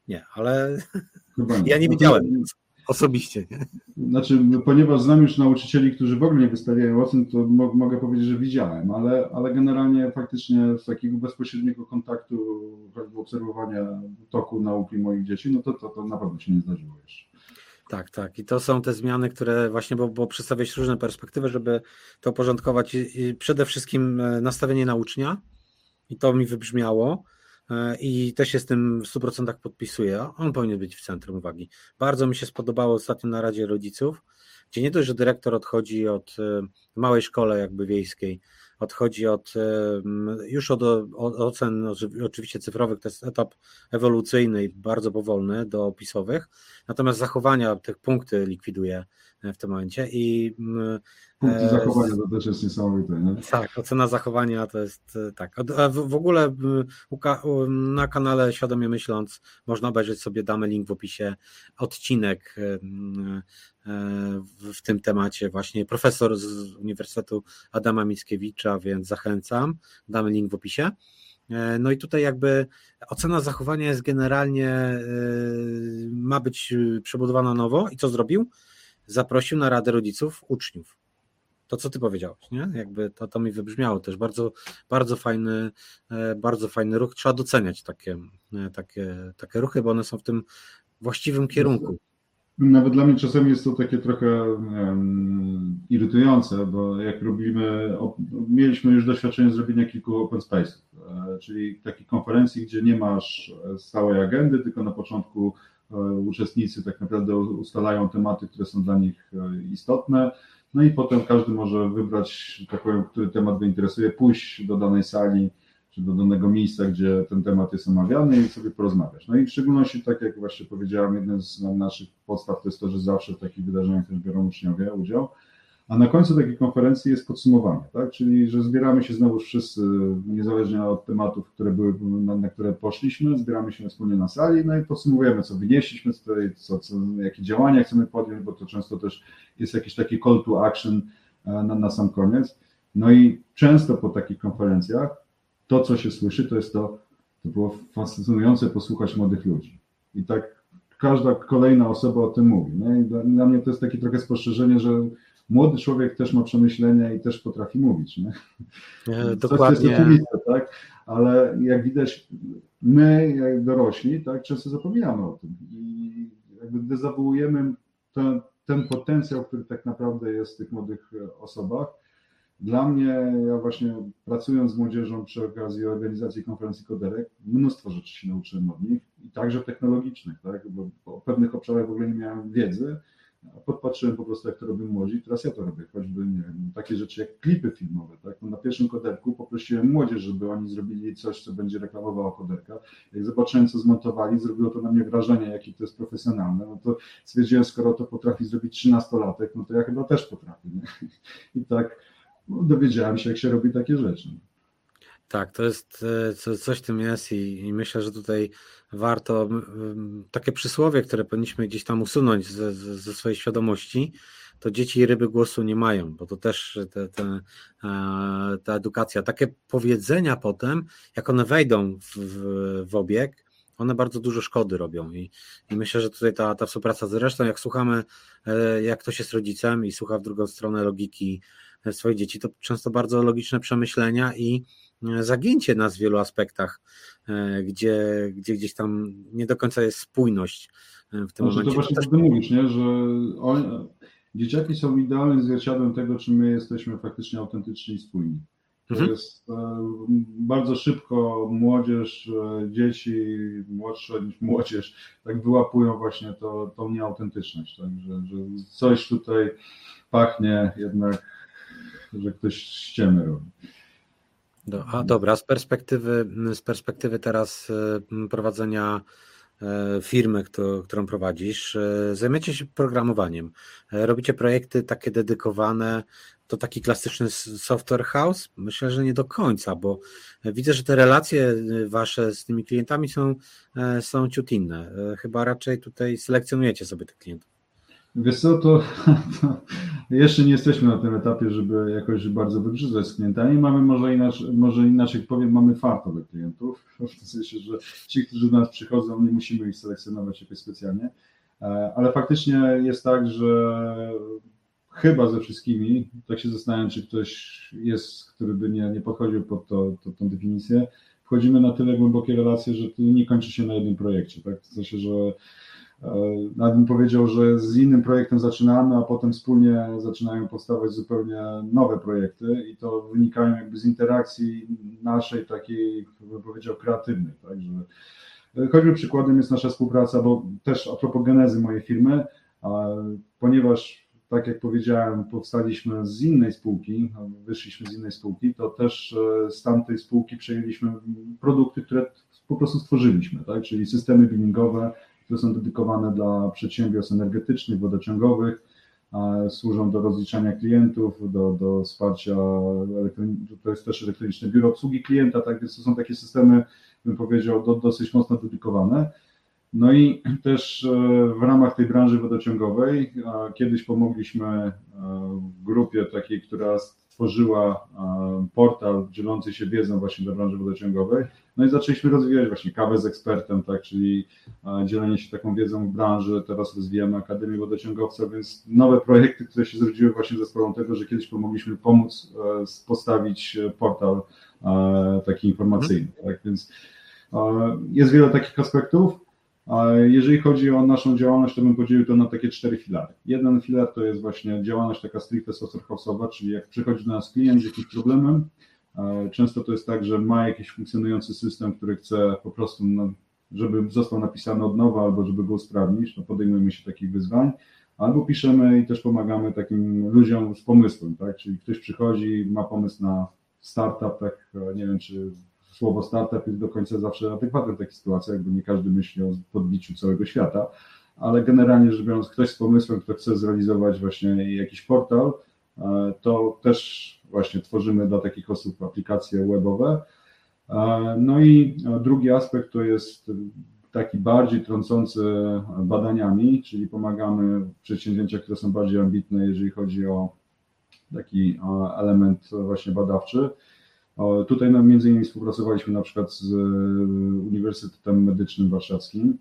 Nie, ale ja nie widziałem osobiście. Nie? Znaczy, ponieważ znam już nauczycieli, którzy w ogóle nie wystawiają ocen, to mo mogę powiedzieć, że widziałem, ale, ale generalnie faktycznie z takiego bezpośredniego kontaktu, choćby obserwowania toku nauki moich dzieci, no to, to, to na pewno się nie zdarzyło jeszcze. Tak, tak. I to są te zmiany, które właśnie, bo, bo przedstawiać różne perspektywy, żeby to porządkować. I przede wszystkim e, nastawienie na ucznia, i to mi wybrzmiało i też się z tym w 100% podpisuję. On powinien być w centrum uwagi. Bardzo mi się spodobało ostatnio na Radzie Rodziców, gdzie nie dość, że dyrektor odchodzi od e, małej szkole jakby wiejskiej, odchodzi od e, już od, od ocen oczywiście cyfrowych, to jest etap ewolucyjny i bardzo powolny do opisowych, natomiast zachowania tych punkty likwiduje w tym momencie i Punkty zachowania to też jest niesamowite. Nie? Tak, ocena zachowania to jest tak. W ogóle na kanale Świadomie Myśląc można obejrzeć sobie, damy link w opisie, odcinek w tym temacie właśnie profesor z Uniwersytetu Adama Mickiewicza, więc zachęcam, damy link w opisie. E, no i tutaj jakby ocena zachowania jest generalnie, e, ma być przebudowana nowo i co zrobił? Zaprosił na Radę Rodziców uczniów. To, co ty powiedziałeś, nie? Jakby to, to mi wybrzmiało też. Bardzo, bardzo fajny, e, bardzo fajny ruch. Trzeba doceniać takie, takie, takie ruchy, bo one są w tym właściwym kierunku. Nawet dla mnie czasami jest to takie trochę um, irytujące, bo jak robimy, mieliśmy już doświadczenie zrobienia kilku open space'ów, e, czyli takich konferencji, gdzie nie masz stałej agendy, tylko na początku e, uczestnicy tak naprawdę ustalają tematy, które są dla nich e, istotne, no i potem każdy może wybrać, tak powiem, który temat go interesuje, pójść do danej sali, czy do danego miejsca, gdzie ten temat jest omawiany i sobie porozmawiać. No i w szczególności, tak jak właśnie powiedziałem, jeden z naszych podstaw to jest to, że zawsze w takich wydarzeniach też biorą uczniowie udział, a na końcu takiej konferencji jest podsumowanie, tak? czyli że zbieramy się znowu wszyscy, niezależnie od tematów, które były, na, na które poszliśmy, zbieramy się wspólnie na sali, no i podsumowujemy, co wynieśliśmy z tej, co, co, jakie działania chcemy podjąć, bo to często też jest jakiś taki call to action e, na, na sam koniec. No i często po takich konferencjach to, co się słyszy, to jest to, to było fascynujące posłuchać młodych ludzi. I tak każda kolejna osoba o tym mówi. Nie? I dla, dla mnie to jest takie trochę spostrzeżenie, że młody człowiek też ma przemyślenia i też potrafi mówić. Nie? nie dokładnie. To jest oczywiste, tak? Ale jak widać, my, jak dorośli, tak, często zapominamy o tym i jakby dezawuujemy ten, ten potencjał, który tak naprawdę jest w tych młodych osobach dla mnie, ja właśnie pracując z młodzieżą przy okazji organizacji konferencji Koderek, mnóstwo rzeczy się nauczyłem od nich i także technologicznych, tak? bo o pewnych obszarach w ogóle nie miałem wiedzy, podpatrzyłem po prostu, jak to robią młodzi, teraz ja to robię, choćby nie wiem, takie rzeczy jak klipy filmowe. Tak? No na pierwszym koderku poprosiłem młodzież, żeby oni zrobili coś, co będzie reklamowało koderka. Jak zobaczyłem, co zmontowali, zrobiło to na mnie wrażenie, jakie to jest profesjonalne. No to stwierdziłem, skoro to potrafi zrobić trzynastolatek, no to ja chyba też potrafię. Nie? I tak no, dowiedziałem się, jak się robi takie rzeczy. Tak, to jest e, coś tym jest i, i, myślę, że tutaj warto takie przysłowie, które powinniśmy gdzieś tam usunąć ze, ze swojej świadomości, to dzieci i ryby głosu nie mają, bo to też te, te, e, ta edukacja, takie powiedzenia potem, jak one wejdą w, w, obieg, one bardzo dużo szkody robią i, i myślę, że tutaj ta, ta współpraca zresztą, jak słuchamy, e, jak ktoś jest rodzicem i słucha w drugą stronę logiki swoich dzieci, to często bardzo logiczne przemyślenia i e, zagięcie nas w wielu aspektach, e, gdzie, gdzie gdzieś tam nie do końca jest spójność w tym znaczy, momencie. To właśnie też... mówisz, nie? że on, dzieciaki są idealnym zwierciadłem tego, czy my jesteśmy faktycznie autentyczni i spójni. To mhm. jest e, bardzo szybko młodzież, dzieci młodsze niż młodzież, tak wyłapują właśnie to, tą nieautentyczność, tak? że, że coś tutaj pachnie jednak że ktoś ściemy robi. Do, a dobra, z perspektywy, z perspektywy teraz y, prowadzenia firmy, którą prowadzisz, zajmiecie się programowaniem. Robicie projekty takie dedykowane to taki klasyczny software house? Myślę, że nie do końca, bo widzę, że te relacje wasze z tymi klientami są, są ciut inne. Chyba raczej tutaj selekcjonujecie sobie tych klientów. Wiesz co, to, to, jeszcze nie jesteśmy na tym etapie, żeby jakoś bardzo wybrzydzać z klientami. Mamy może inaczej, może inaczej powiem, mamy fartowych klientów, w sensie, że ci, którzy do nas przychodzą, nie musimy ich selekcjonować jakoś specjalnie, e, ale faktycznie jest tak, że chyba ze wszystkimi, tak się zastanawiam, czy ktoś jest, który by nie, nie podchodził pod to, to, tą definicję, wchodzimy na tyle głębokie relacje, że to nie kończy się na jednym projekcie, tak? W sensie, że nawet bym powiedział, że z innym projektem zaczynamy, a potem wspólnie zaczynają powstawać zupełnie nowe projekty i to wynikają jakby z interakcji naszej takiej, bym powiedział, kreatywnej, tak? Że, e, choćby przykładem jest nasza współpraca, bo też a propos genezy mojej firmy, ponieważ tak jak powiedziałem, powstaliśmy z innej spółki, wyszliśmy z innej spółki, to też e, z tamtej spółki przejęliśmy produkty, które po prostu stworzyliśmy, tak? czyli systemy billingowe, które są dedykowane dla przedsiębiorstw energetycznych, wodociągowych, służą do rozliczania klientów, do, do wsparcia, to jest też elektroniczne biuro obsługi klienta, tak więc to są takie systemy, bym powiedział, do, dosyć mocno dedykowane. No i też e, w ramach tej branży wodociągowej kiedyś pomogliśmy e, grupie takiej, która stworzyła portal dzielący się wiedzą właśnie dla branży wodociągowej. No i zaczęliśmy rozwijać właśnie kawę z ekspertem, tak, czyli dzielenie się taką wiedzą w branży. Teraz rozwijamy Akademię Wodociągowca, więc nowe projekty, które się zrodziły właśnie ze sprawą tego, że kiedyś pomogliśmy pomóc e, postawić portal taki informacyjny. Tak, więc jest wiele takich aspektów. Jeżeli chodzi o naszą działalność, to bym podzielił to na takie cztery filary. Jeden filar to jest właśnie działalność taka stricte software czyli jak przychodzi do nas klient z jakimś problemem, często to jest tak, że ma jakiś funkcjonujący system, który chce po prostu, no, żeby został napisany od nowa albo żeby go usprawnić, to podejmujemy się takich wyzwań, albo piszemy i też pomagamy takim ludziom z pomysłem, tak? czyli ktoś przychodzi, ma pomysł na startup, tak, nie wiem, czy słowo startup jest do końca zawsze adekwatne w takich sytuacjach, bo nie każdy myśli o podbiciu całego świata, ale generalnie rzecz biorąc, ktoś z pomysłem, kto chce zrealizować właśnie jakiś portal, e, to też właśnie tworzymy dla takich osób aplikacje webowe. E, no i drugi aspekt to jest taki bardziej trącący badaniami, czyli pomagamy w przedsięwzięciach, które są bardziej ambitne, jeżeli chodzi o taki element właśnie badawczy. Tutaj no, między innymi współpracowaliśmy na przykład z e, Uniwersytetem Medycznym Warszawskim.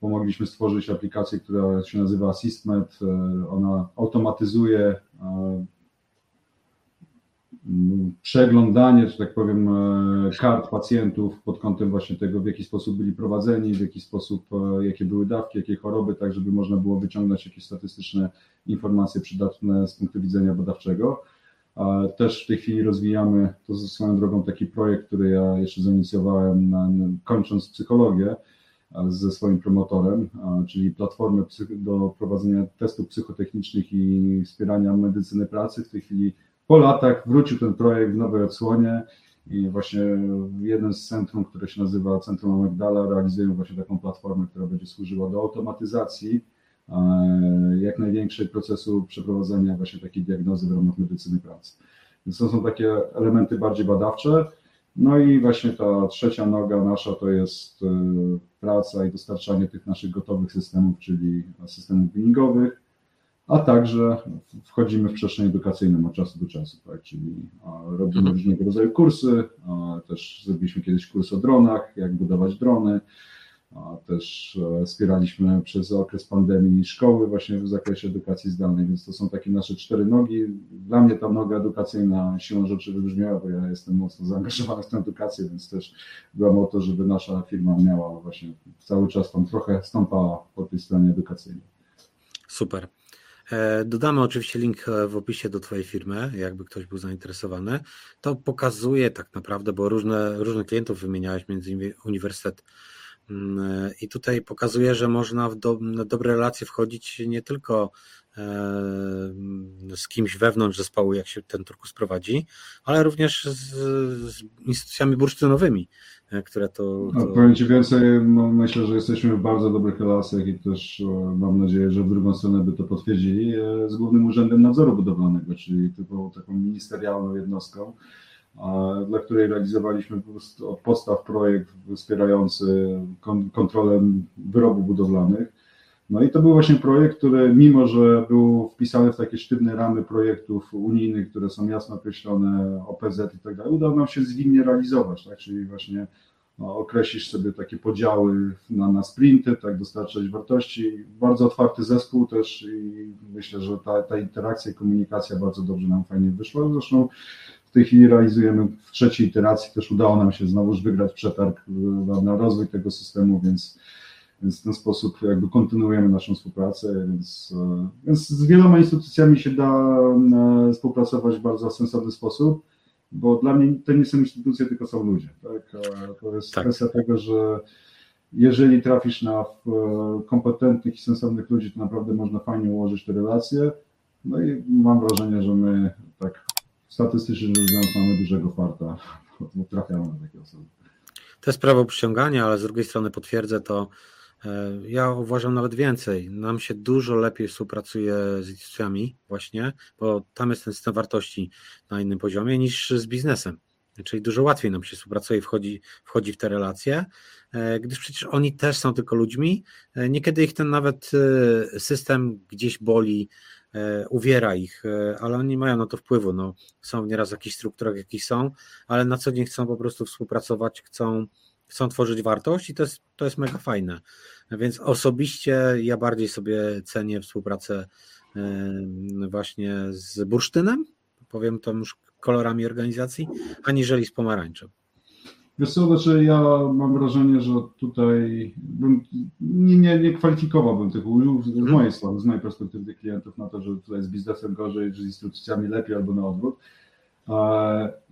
Pomogliśmy stworzyć aplikację, która się nazywa AssistMed. E, ona automatyzuje e, przeglądanie, że tak powiem, kart pacjentów pod kątem właśnie tego, w jaki sposób byli prowadzeni, w jaki sposób, jakie były dawki, jakie choroby, tak żeby można było wyciągnąć jakieś statystyczne informacje przydatne z punktu widzenia badawczego. Też w tej chwili rozwijamy, to swoją drogą taki projekt, który ja jeszcze zainicjowałem, kończąc psychologię ze swoim promotorem, czyli platformę do prowadzenia testów psychotechnicznych i wspierania medycyny pracy. W tej chwili po latach wrócił ten projekt w nowej odsłonie i właśnie jeden z centrum, które się nazywa Centrum Amygdala, realizują właśnie taką platformę, która będzie służyła do automatyzacji jak największej procesu przeprowadzenia właśnie takiej diagnozy w ramach medycyny pracy. Więc to są takie elementy bardziej badawcze. No i właśnie ta trzecia noga nasza to jest e, praca i dostarczanie tych naszych gotowych systemów, czyli systemów billingowych, a także wchodzimy w przestrzeń edukacyjną od czasu do czasu, tak? czyli robimy mhm. różnego rodzaju kursy, też zrobiliśmy kiedyś kurs o dronach, jak budować drony, też e, wspieraliśmy przez okres pandemii szkoły właśnie w zakresie edukacji zdalnej, więc to są takie nasze cztery nogi. Dla mnie ta noga edukacyjna siłą rzeczy wybrzmiała, bo ja jestem mocno zaangażowany w tę edukację, więc też byłam o to, żeby nasza firma miała właśnie cały czas tam trochę stąpała po tej stronie edukacyjnej. Super. E, dodamy oczywiście link e, w opisie do Twojej firmy, jakby ktoś był zainteresowany. To pokazuje tak naprawdę, bo różne, różnych klientów wymieniałeś, między innymi Uniwersytet I tutaj pokazuje, że można w do, dobre relacje wchodzić nie tylko e, z kimś wewnątrz zespołu, jak się ten turkus prowadzi, ale również z, z instytucjami bursztynowymi, e, które to. No, powiem Ci więcej, no, myślę, że jesteśmy w bardzo dobrych relacjach i też e, mam nadzieję, że w drugą stronę by to potwierdzili z Głównym Urzędem Nadzoru Budowlanego, czyli typową taką ministerialną jednostką dla której realizowaliśmy po prostu od podstaw projekt wspierający kontrolę wyrobów budowlanych. No i to był właśnie projekt, który mimo, że był wpisany w takie sztywne ramy projektów unijnych, które są jasno określone, OPZ i tak dalej, udało nam się zwinnie realizować, tak? czyli właśnie no, sobie takie podziały na, na sprinty, tak, dostarczać wartości. Bardzo otwarty zespół też i myślę, że ta, ta interakcja i komunikacja bardzo dobrze nam fajnie wyszła. Zresztą w tej chwili realizujemy w trzeciej iteracji, też udało nam się znowuż wygrać przetarg na, na rozwój tego systemu, więc, więc w ten sposób jakby kontynuujemy naszą współpracę, więc, więc z wieloma instytucjami się da e, współpracować w bardzo sensowny sposób, bo dla mnie to nie są instytucje, tylko są ludzie. Tak? To jest tak. kwestia tego, że jeżeli trafisz na kompetentnych i sensownych ludzi, to naprawdę można fajnie ułożyć te relacje. No i mam wrażenie, że my tak statystycznie rzecz biorąc mamy dużego farta, bo trafiamy na takie osoby. To jest prawo przyciągania, ale z drugiej strony potwierdzę to, e, ja uważam nawet więcej. Nam się dużo lepiej współpracuje z instytucjami, właśnie, bo tam jest ten system wartości na innym poziomie niż z biznesem. Czyli dużo łatwiej nam się współpracuje i wchodzi, wchodzi w te relacje, e, gdyż przecież oni też są tylko ludźmi. E, niekiedy ich ten nawet system gdzieś boli, uwiera ich, e, ale oni mają na to wpływu. No, są nieraz w jakichś strukturach, jakich są, ale na co dzień chcą po prostu współpracować, chcą, chcą tworzyć wartość i to jest, to jest mega fajne. Więc osobiście ja bardziej sobie cenię współpracę e, właśnie z bursztynem, powiem to już kolorami organizacji, aniżeli z pomarańczem. Wiesz co, znaczy ja mam wrażenie, że tutaj bym, nie, nie, nie kwalifikowałbym tych użył z mhm. mojej strony, z mojej perspektywy klientów na to, że tutaj z biznesem gorzej, że z instytucjami lepiej albo na odwrót.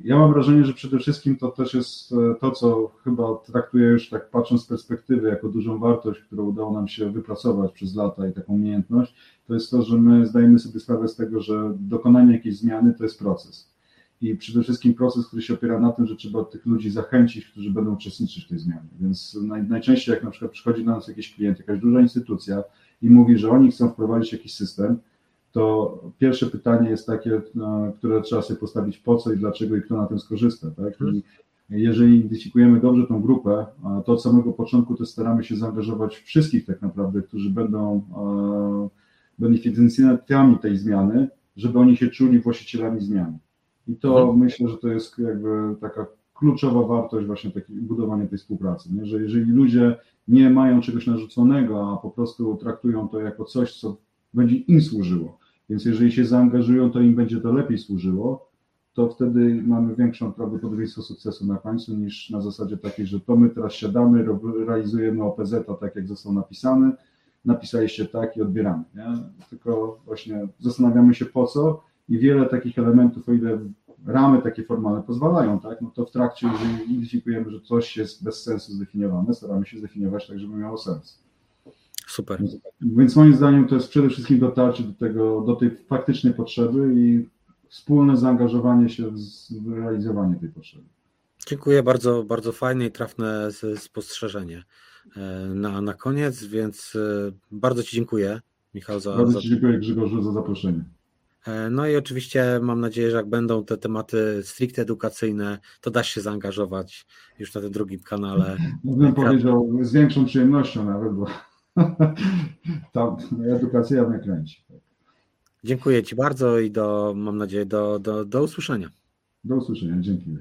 Ja mam wrażenie, że przede wszystkim to też jest e, to, co chyba traktuję już tak patrząc z perspektywy jako dużą wartość, którą udało nam się wypracować przez lata i taką umiejętność, to jest to, że my zdajemy sobie sprawę z tego, że dokonanie jakiejś zmiany to jest proces i przede wszystkim proces, który się opiera na tym, że trzeba tych ludzi zachęcić, którzy będą uczestniczyć w tej zmianie. Więc naj, najczęściej, jak na przykład przychodzi do nas jakiś klient, jakaś duża instytucja i mówi, że oni chcą wprowadzić jakiś system, to pierwsze pytanie jest takie, no, które trzeba sobie postawić po co i dlaczego i kto na tym skorzysta. Tak? I jeżeli identyfikujemy dobrze tą grupę, to od samego początku to staramy się zaangażować wszystkich tak naprawdę, którzy będą beneficjentami tej zmiany, żeby oni się czuli właścicielami zmiany. I to mhm. myślę, że to jest jakby taka kluczowa wartość właśnie takiej budowania tej współpracy, nie? że jeżeli ludzie nie mają czegoś narzuconego, a po prostu traktują to jako coś, co będzie im służyło, więc jeżeli się zaangażują, to im będzie to lepiej służyło, to wtedy mamy większą prawdopodobieństwo sukcesu na końcu niż na zasadzie takiej, że to my teraz siadamy, realizujemy OPZ tak, jak został napisany, napisaliście tak i odbieramy. Nie? Tylko właśnie zastanawiamy się po co i wiele takich elementów, o ile ramy takie formalne pozwalają, tak, no to w trakcie, jeżeli identyfikujemy, że coś jest bez sensu zdefiniowane, staramy się zdefiniować tak, żeby miało sens. Super. Więc, więc moim zdaniem to jest przede wszystkim dotarcie do tego, do tej faktycznej potrzeby i wspólne zaangażowanie się w realizowanie tej potrzeby. Dziękuję bardzo, bardzo fajne i trafne spostrzeżenie e, na, na koniec, więc e, bardzo Ci dziękuję, Michał, za. Bardzo Ci dziękuję, Grzegorzu, za zaproszenie. E, no i oczywiście mam nadzieję, że jak będą te tematy stricte edukacyjne, to da się zaangażować już na tym drugim kanale. No bym powiedział z większą przyjemnością nawet, bo ta edukacja mnie kręci. Dziękuję Ci bardzo i do, mam nadzieję, do, do, do usłyszenia. Do usłyszenia, dzięki.